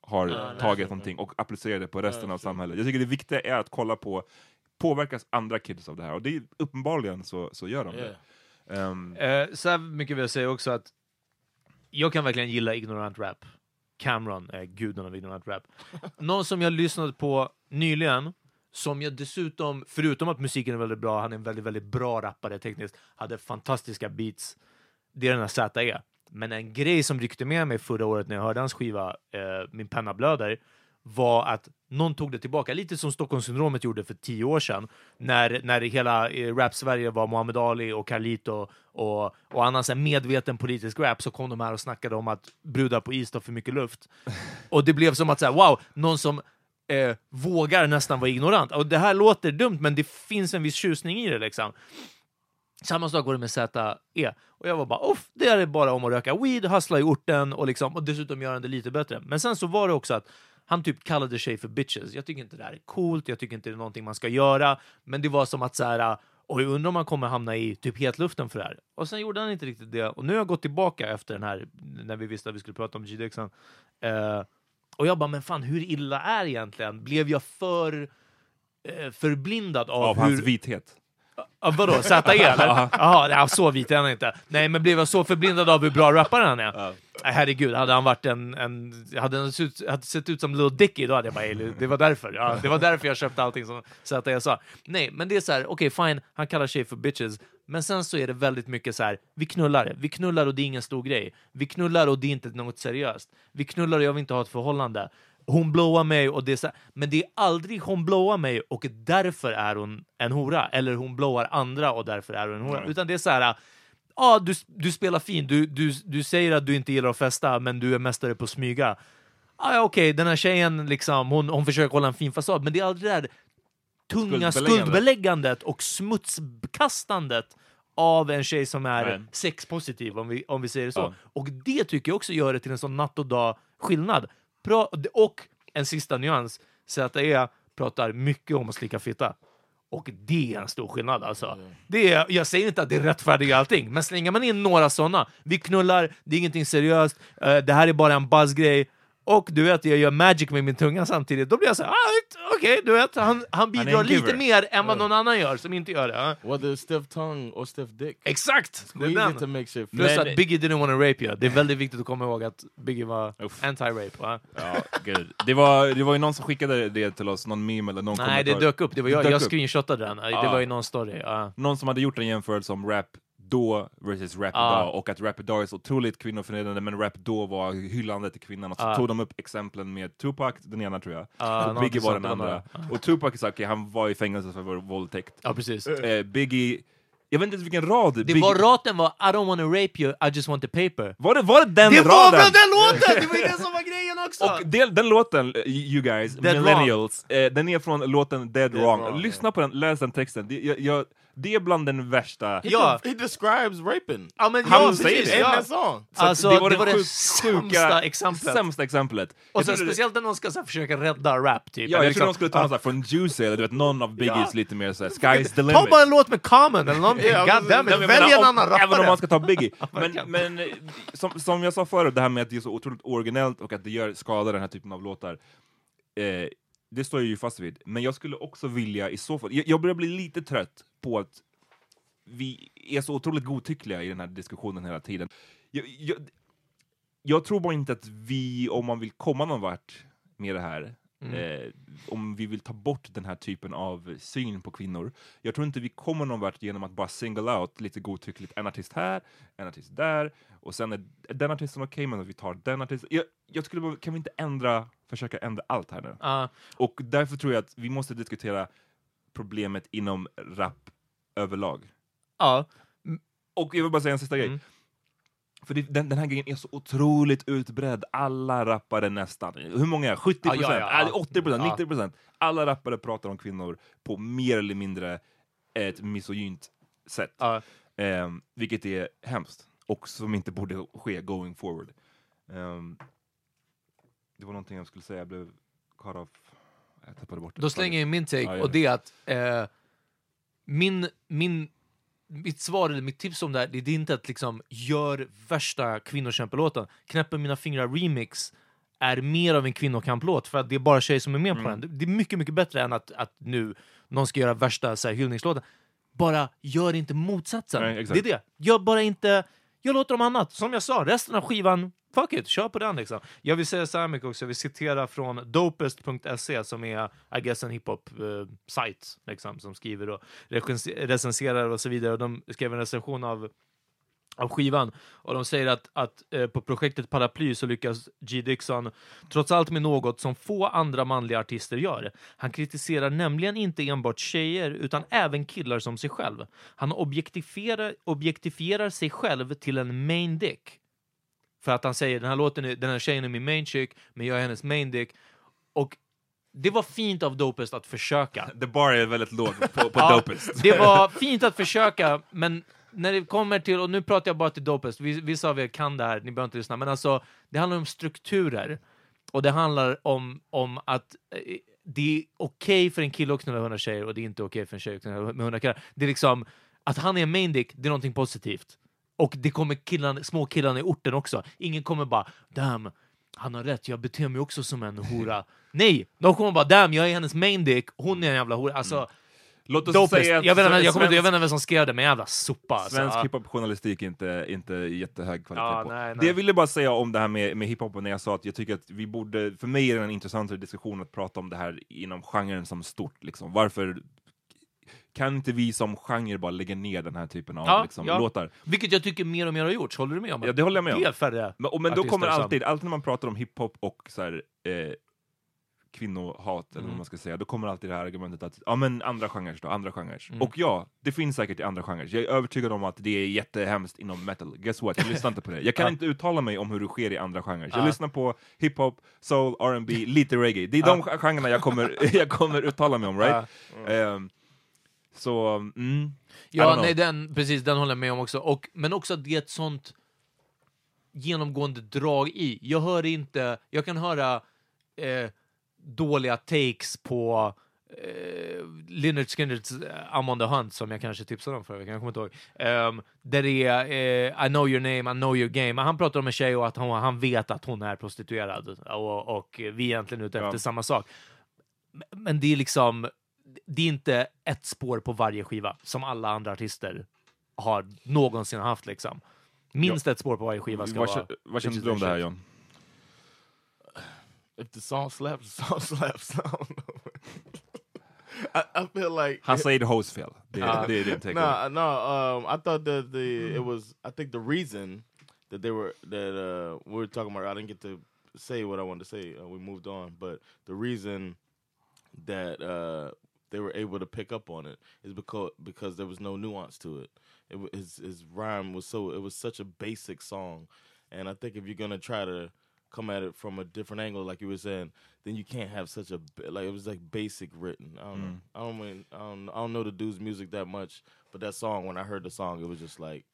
har Ja, nej, tagit så- någonting och applicera det på resten Ja, av samhället. Jag tycker det viktiga är att kolla på, påverkas andra kids av det här? Och det är, uppenbarligen så, så gör de det. Ehm, Eh, så här mycket vill jag säga också att jag kan verkligen gilla ignorant rap. Cameron är guden av ignorant rap. (laughs) Någon som jag lyssnade på nyligen, som jag dessutom, förutom att musiken är väldigt bra, han är en väldigt, väldigt bra rappare tekniskt, hade fantastiska beats. Det är den här ZE. Men en grej som ryckte med mig förra året när jag hörde hans skiva eh, Min penna blöder var att någon tog det tillbaka, lite som Stockholmssyndromet gjorde för tio år sedan, när, när hela eh, rap-Sverige var Muhammad Ali och Carlito och, och annan så medveten politisk rap, så kom de här och snackade om att brudar på is tar för mycket luft. (laughs) Och det blev som att, så här, wow, någon som eh, vågar nästan vara ignorant. Och det här låter dumt, men det finns en viss tjusning i det liksom. Samma sak var det med ZE. Och jag var bara, off, det är bara om att röka weed, hustla i orten och, liksom, och dessutom göra det lite bättre. Men sen så var det också att han typ kallade sig för bitches. Jag tycker inte det här är coolt, jag tycker inte det är någonting man ska göra. Men det var som att så här, oj, jag undrar om man kommer hamna i typ hetluften för det här. Och sen gjorde han inte riktigt det. Och nu har jag gått tillbaka efter den här, när vi visste att vi skulle prata om G. Dixon. Eh, och jag bara, men fan, hur illa är egentligen? Blev jag för eh, förblindad av, av hur... hans vithet. Ja, vadå, ZE eller? Ja. Jaha, ja, så vit är han inte. Nej, men blev jag så förblindad av hur bra rappare han är? Nej, herregud, hade han varit en... en hade han sett, ut- hade sett ut som Lil Dicky, då hade jag bara, "Ey, det var därför. Ja, det var därför jag köpte allting som ZE sa. Nej, men det är så här, okej, fine, han kallar tjejer för bitches, men sen så är det väldigt mycket så här, vi knullar, vi knullar och det är ingen stor grej. Vi knullar och det är inte något seriöst. Vi knullar och jag vill inte ha ett förhållande. Hon blåar mig och det är så men det är aldrig hon blåar mig och därför är hon en hora, eller hon blåar andra och därför är hon en hora. Nej. Utan det är så här, ja, du, du spelar fin, du, du, du säger att du inte gillar att festa, men du är mästare på att smyga. Ah, ja, okej, den här tjejen, liksom, hon, hon försöker hålla en fin fasad, men det är aldrig det där tunga Skuldbeläggande. skuldbeläggandet och smutskastandet av en tjej som är Nej. sexpositiv, om vi, om vi säger det så. Ja. Och det tycker jag också gör det till en sån natt och dag skillnad. Och en sista nyans, ZE pratar mycket om att slicka fitta. Och det är en stor skillnad alltså. Det är, jag säger inte att det rättfärdigar allting, men slänger man in några sådana, vi knullar, det är ingenting seriöst, eh, det här är bara en buzzgrej, och du vet, jag gör magic med min tunga samtidigt, då blir jag såhär, ah, okej, du vet, han, han bidrar lite mer än vad någon annan gör som inte gör det. ja. Whether stiff tongue or stiff dick. Exakt! Det är den. it to make shit Plus att Biggie didn't wanna rape you. Det är väldigt viktigt att komma ihåg att Biggie var anti-rape. Va? Ja, gud. Det, var, det var ju någon som skickade det till oss, någon meme eller någon Nej, kommentar. det dök upp. Det var jag, dök jag upp. screenshotade den. Det Ja. var i någon story. Ja. Någon som hade gjort en jämförelse om rap då versus rap Ja. idag och att rap idag är så otroligt kvinnoförnedrande men rap då var hyllande till kvinnan och så Ja. tog de upp exemplen med Tupac, den ena tror jag, Ja, och Biggie var den det andra. Och Tupac sa okej, han var i fängelse för våldtäkt. Ja, precis. Eh, Biggie Jag vet inte ens vilken rad. Det var raten var I don't wanna rape you, I just want the paper. Var det, var det den det raden? var väl den låten! Det var ju det som var grejen också! Och den, den låten, eh, you guys, Dead millennials, eh, den är från låten Dead, Dead Wrong. Wrong, Lyssna på den, läs den texten. Det, jag, jag, det är bland den värsta... Ja. He describes raping. Ja, men Han ja, säger precis, det. Ja. Så Alltså, det var det sämsta exemplet. Sämsta exemplet. Och Jag sen det- speciellt när någon ska så här, försöka rädda rap, typ. Ja, Eller jag trodde de liksom- skulle ta någon sån här från Juicy, eller du vet, någon av Biggies lite mer såhär, sky's the limit. Ta bara en låt med Common eller någonting, Ja, God damn it. Nej, men jag välj en annan rappare! Även om man ska ta Biggie. (laughs) men men som, som jag sa förut, det här med att det är så otroligt originellt och att det gör skada den här typen av låtar. Eh, det står jag ju fast vid. Men jag skulle också vilja i så fall, jag, jag börjar bli lite trött på att vi är så otroligt godtyckliga i den här diskussionen hela tiden. Jag, jag, jag tror bara inte att vi, om man vill komma någon vart med det här, Mm. eh, om vi vill ta bort den här typen av syn på kvinnor, jag tror inte vi kommer någon vart genom att bara single out lite godtyckligt en artist här, en artist där, och sen är den artisten okej, men att vi tar den artisten. Jag, jag skulle bara, kan vi inte ändra, försöka ändra allt här nu? Ja. Och därför tror jag att vi måste diskutera problemet inom rap överlag. Ja. Och jag vill bara säga en sista Mm. grej. För det, den, den här grejen är så otroligt utbredd. Alla rappare nästan, hur många är det? 70 Ja, ja, ja, ja. 80 procent? Ja. 90 procent? Alla rappare pratar om kvinnor på mer eller mindre ett misogynt sätt. Ehm, vilket är hemskt. Och som inte borde ske going forward. Ehm, det var någonting jag skulle säga, jag blev cut off. Jag tappade bort det. Då slänger jag in min take, Ja, och det är att eh, min, min, mitt svar, eller mitt tips om det här, det är inte att liksom gör värsta kvinnokämpelåten. Knäpper mina fingrar remix är mer av en kvinnokamplåt, för att det är bara tjejer som är med på Mm. den. Det är mycket, mycket bättre än att, att nu någon ska göra värsta så här, hyllningslåten. Bara gör inte motsatsen. Nej, det är det. Gör bara inte... Jag låter dem annat. Som jag sa, resten av skivan, fuck it, kör på den liksom. Jag vill säga så här mycket också, jag vill citera från dopest.se som är, I guess, en hiphop-sajt eh, liksom, som skriver och recenserar och så vidare. Och de skrev en recension av av skivan. Och de säger att, att eh, på projektet Paraply så lyckas G. Dixon trots allt med något som få andra manliga artister gör. Han kritiserar nämligen inte enbart tjejer utan även killar som sig själv. Han objektifierar, objektifierar sig själv till en main dick. För att han säger den här låten, är, den här tjejen är min main chick, men jag är hennes main dick. Och det var fint av Dopest att försöka. The bar är väldigt låg på, på (laughs) Dopest. Det var fint att försöka, men när det kommer till, och nu pratar jag bara till Dopest, vi- vissa av er kan det här, ni behöver inte lyssna, men alltså det handlar om strukturer. Och det handlar om, om att eh, det är okej för en kille att knulla 100 tjejer och det är inte okej för en tjej att knulla med 100 killar. Det är liksom, att han är en main dick, det är någonting positivt. Och det kommer killarna, små killarna i orten också. Ingen kommer bara damn, han har rätt, jag beter mig också som en hora. (laughs) Nej, de kommer bara damn, jag är hennes main dick, hon är en jävla hora. Alltså, Låt oss Dopest. säga att jag, vet jag, kommer, inte- svensk- jag vet inte vem som skrev det, men jävla sopa. Alltså. Svensk Ja. hiphop-journalistik är inte, inte jättehög kvalitet Ja, på. nej, nej. Det jag ville bara säga om det här med, med hiphopen när jag sa att jag tycker att vi borde, för mig är det en intressantare diskussion att prata om det här inom genren som stort. Liksom. Varför kan inte vi som genre bara lägga ner den här typen av Ja, liksom, ja. låtar? Vilket jag tycker mer och mer har gjorts. Håller du med om? Ja, det håller jag med om. Det är färre Men, och, men då kommer alltid, alltid när man pratar om hiphop och så här, eh, kvinnohat, eller Mm. vad man ska säga, då kommer alltid det här argumentet att ja men andra genrer då, andra genrer. Mm. Och ja, det finns säkert i andra genrer. Jag är övertygad om att det är jättehemskt inom metal. Guess what? Jag (laughs) lyssnar inte på det. Jag kan Ja. inte uttala mig om hur det sker i andra genrer. Jag Ja. lyssnar på hiphop, soul, R&B, (laughs) lite reggae. Det är de genrerna jag kommer, (laughs) jag kommer uttala mig om, right? Ehm, så, mm, Ja, nej, den, precis, den håller jag med om också. Och, men också att det är ett sånt genomgående drag i. Jag hör inte, jag kan höra eh, dåliga takes på eh, Lynyrd Skynyrd's I'm on the hunt som jag kanske tipsade om förra veckan, jag kommer inte ihåg. Ehm, där det är eh, I know your name, I know your game. Han pratar om en tjej och att hon, han vet att hon är prostituerad och, och vi är egentligen ute efter Ja. samma sak. Men det är liksom, det är inte ett spår på varje skiva som alla andra artister har någonsin haft liksom. Minst ett spår på varje skiva ska vad, vara... vad känner du om det här John? If the song slaps, the (laughs) song slaps. I don't know. I, I feel like Han säger host fel. Det, Uh, det är din take. no, no. Um, I thought that the it was. I think the reason that they were that uh, we were talking about. I didn't get to say what I wanted to say. Uh, we moved on, but the reason that uh, they were able to pick up on it is because because there was no nuance to it. It his his rhyme was so it was such a basic song, and I think if you're gonna try to come at it from a different angle, like you were saying, then you can't have such a like it was like basic written. I don't know. Mm. I don't mean I don't I don't know the dude's music that much, but that song when I heard the song, it was just like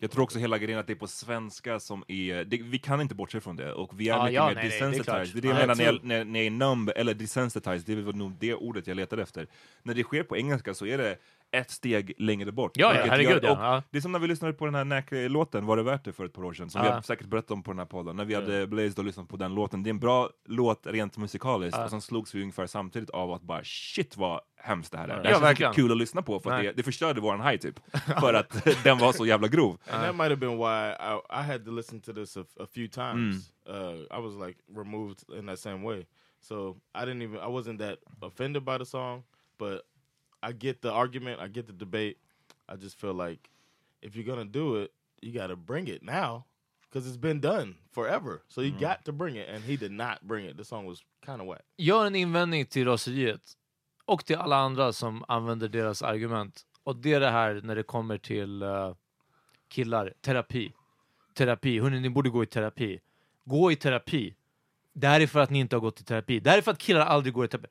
Jag tror också hela grejen att det är på svenska som är, det, vi kan inte bortse från det, och vi är Ja, mycket ja, mer nej, desensitized. Det är det jag Ja, menar när jag, när, när jag är numb, eller desensitized, det är nog det ordet jag letar efter. När det sker på engelska så är det ett steg längre bort. Ja, ja, herregud, gör- ja, och ja. Det är som när vi lyssnade på den här Nack-låten, Var det värt det, för ett par år sedan, som vi Ja. har säkert berättat om på den här podden, när vi hade blazed och lyssnat på den låten. Det är en bra låt rent musikaliskt, Ja. och sen slogs vi ungefär samtidigt av att bara shit vad hemskt det här är. Ja, Det här verkligen. kul att lyssna på, för det, det förstörde våran high typ. (laughs) för att den var så jävla grov. And that might have been why I, I had to listen to this a, a few times. Uh, I was like removed in that same way, so I didn't even I wasn't that offended by the song, but I get the argument, I get the debate. I just feel like if you're gonna do it, you got to bring it now because it's been done forever. So you got to bring it, and he did not bring it. The song was kind of whack. Gör en invändning till raseriet och till alla andra som använder deras argument. Och det är det här när det kommer till eh, killar, terapi. Terapi, hörni ni borde gå i terapi. Gå i terapi. Det här är för att ni inte har gått i terapi. Det här är för att killar aldrig går i terapi.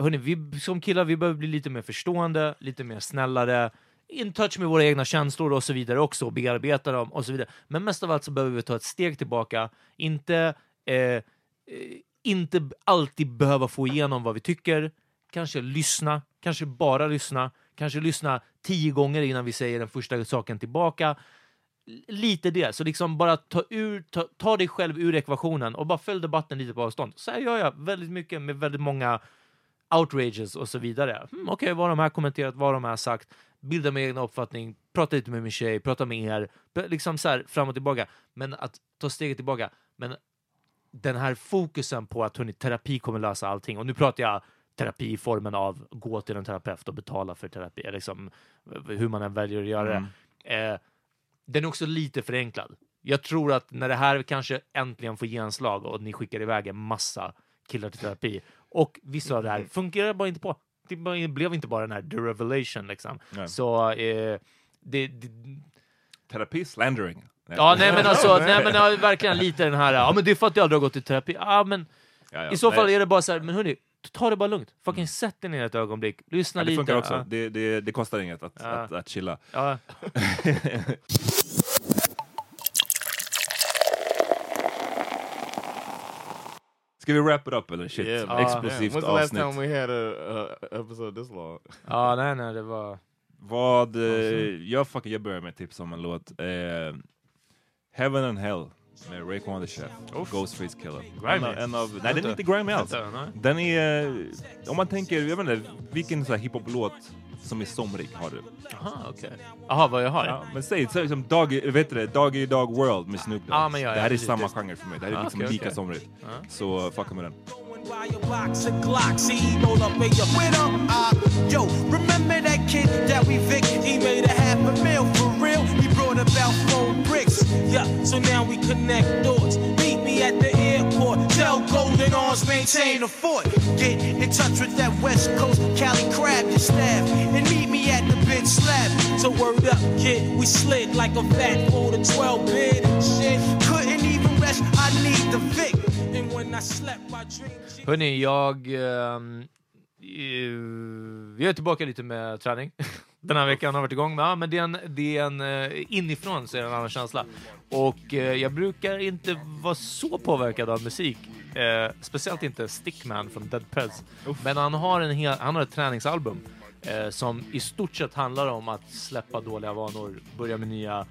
Hörni, vi som killar vi behöver bli lite mer förstående, lite mer snällare, in touch med våra egna känslor och så vidare också, och bearbeta dem och så vidare. Men mest av allt så behöver vi ta ett steg tillbaka, inte, eh, eh inte alltid behöva få igenom vad vi tycker, kanske lyssna, kanske bara lyssna, kanske lyssna tio gånger innan vi säger den första saken tillbaka. Lite det, så liksom bara ta, ur, ta, ta dig själv ur ekvationen och bara följ debatten lite på avstånd. Så här gör jag väldigt mycket med väldigt många outrages och så vidare. Hmm, Okej, vad har de här kommenterat, vad har de här sagt? Bilda min egna uppfattning, prata lite med min tjej, prata med er, liksom så här fram och tillbaka. Men att ta steget tillbaka. Men den här fokusen på att hörni, terapi kommer lösa allting. Och nu pratar jag terapi i formen av gå till en terapeut och betala för terapi, liksom, hur man än väljer att göra Mm. det. Eh, den är också lite förenklad. Jag tror att när det här kanske äntligen får genomslag och ni skickar iväg en massa killar till terapi och vissa av det här fungerar bara inte på. Det blev inte bara den här the revelation liksom. Nej. Så eh, det, det, Terapi slandering. Ja, nej men alltså, (laughs) nej men ja, verkligen lite den här, ja men det är för att jag aldrig har gått i terapi. Ja men Ja, ja. i så fall Nej. är det bara så här, men hörni, ta det bara lugnt. Fucking sätt dig ner ett ögonblick, lyssna Ja, det lite. funkar också. Det, det, det kostar inget att, Ja. att, att chilla. (laughs) (laughs) Ska vi wrap it up eller? Shit, Yeah, man. explosivt When's the last avsnitt. time we had a, a episode this long? ja, nej nej, det var... Vad, eh, jag, fucking, jag börjar med tips om en låt. Eh, Heaven and Hell med Raekwon the Chef. Ghostface Killer. Grimy. En, av- en av, nej, den är inte grimy alls. Den är, eh, om man tänker, jag vet inte, vilken så här hiphop-låt som är somrig har du? Aha, okej. Jaha, vad jag har? Ja, men säg, säg som Doggy, vet du det, Doggy Dog World med Snoop Dogg. Ja, men ja, ja, det här är samma just- genre för mig. Det här är Ja, liksom okej, lika okej. somrigt. Ja. Så fucka med den. box of Glocks, he Golden Arms maintain the fort. Get in touch with that West Coast Cali crab your staff and meet me at the bench slab. So word up, kid, we slid like a fat four to twelve bid and shit. Couldn't even rest. I need the Vic. And when I slept, my dream... Hörni, jag... ehm, eh, vi är tillbaka lite med träning. (laughs) Den här veckan har varit igång. Ja, men det är en, det är en eh, inifrån så är det en annan känsla. Och eh, jag brukar inte vara så påverkad av musik. Eh, speciellt inte Stickman från Dead Preds. Men han har, en hel, han har ett träningsalbum eh, som i stort sett handlar om att släppa dåliga vanor, börja med nya,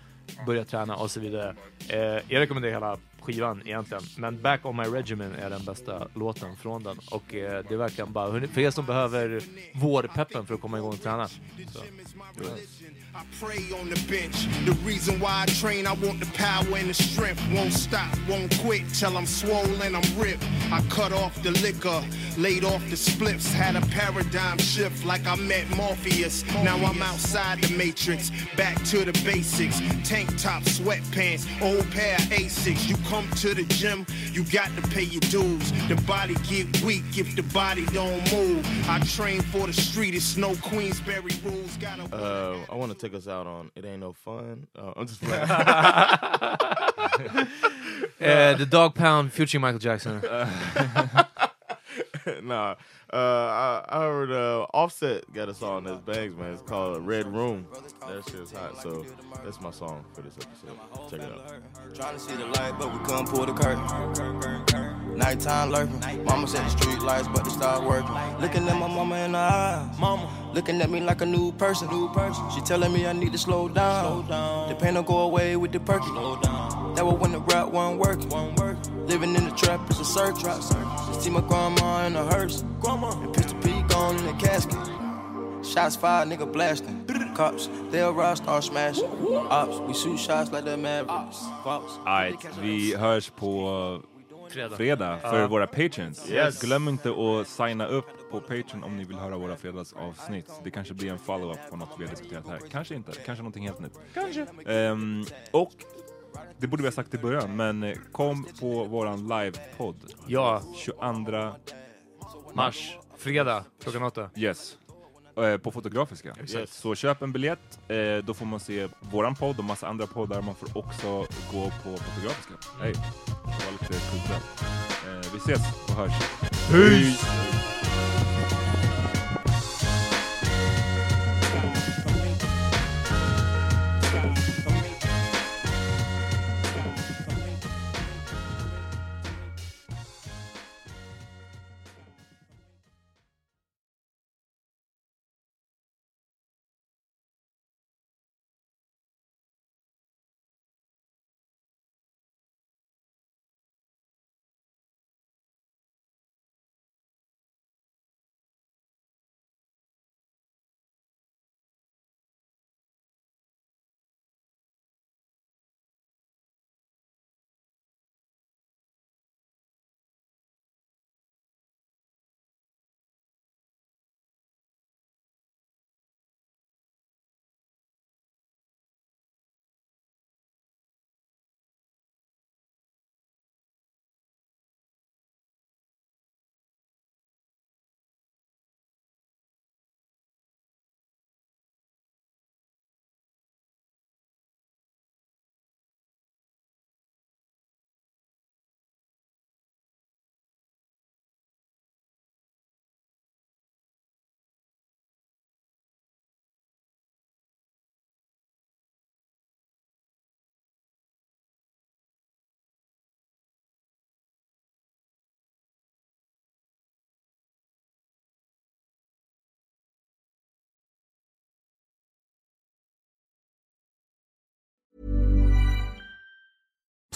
börja träna och så vidare. Eh, jag rekommenderar hela skivan egentligen, men Back on my regimen är den bästa låten från den och eh, det är verkligen bara för er som behöver vårpeppen för att komma igång och träna. Så. I pray on the bench. The reason why I train, I want the power and the strength. Won't stop, won't quit till I'm swollen, I'm ripped. I cut off the liquor, laid off the spliffs, had a paradigm shift like I met Morpheus. Now I'm outside the matrix, back to the basics. Tank top, sweatpants, old pair of Asics. You come to the gym, you got to pay your dues. The body get weak if the body don't move. I train for the street, it's no Queensberry rules. Gotta Uh, I want to take us out on "It Ain't No Fun." Uh, I'm just playing. (laughs) Eh, the Dog Pound future Michael Jackson. (laughs) (laughs) nah, uh, I, I heard uh, Offset got a song that's bangs, man. It's called "Red Room." That shit's hot. So that's my song for this episode. Check it out. Trying to see the light, but we couldn't pull the curtain. Nighttime lurking. Mama said the street lights, but they start working. Looking at my mama in the eyes. Mama. Looking at me like a new person. New person. She telling me I need to slow down. Slow down. The pain will go away with the perky. Slow down. That was when the rap wasn't working. Living in the trap is a. Trap circus. See my grandma in a hearse. Grandma. And Pistol P gone in the casket. Shots fired, nigga blasting. Cops, they'll rush, start smashing. Ops, we shoot shots like the Mavericks. Cops. Right, vi hörs på Fredag. fredag för Ja. våra patrons. Yes. Glöm inte att signa upp på Patreon om ni vill höra våra fredagsavsnitt. Det kanske blir en follow-up på något vi har diskuterat här. Kanske inte, kanske någonting helt nytt. Kanske. Ehm, och det borde vi ha sagt i början, men eh, kom på våran livepodd. Ja. 22 Mars, fredag, klockan åtta. Yes. Eh, På Fotografiska. Exakt. Så köp en biljett, eh, då får man se våran podd och massa andra poddar. Man får också gå på Fotografiska. Hej, det var lite kulturellt. Eh, vi ses och hörs. Peace.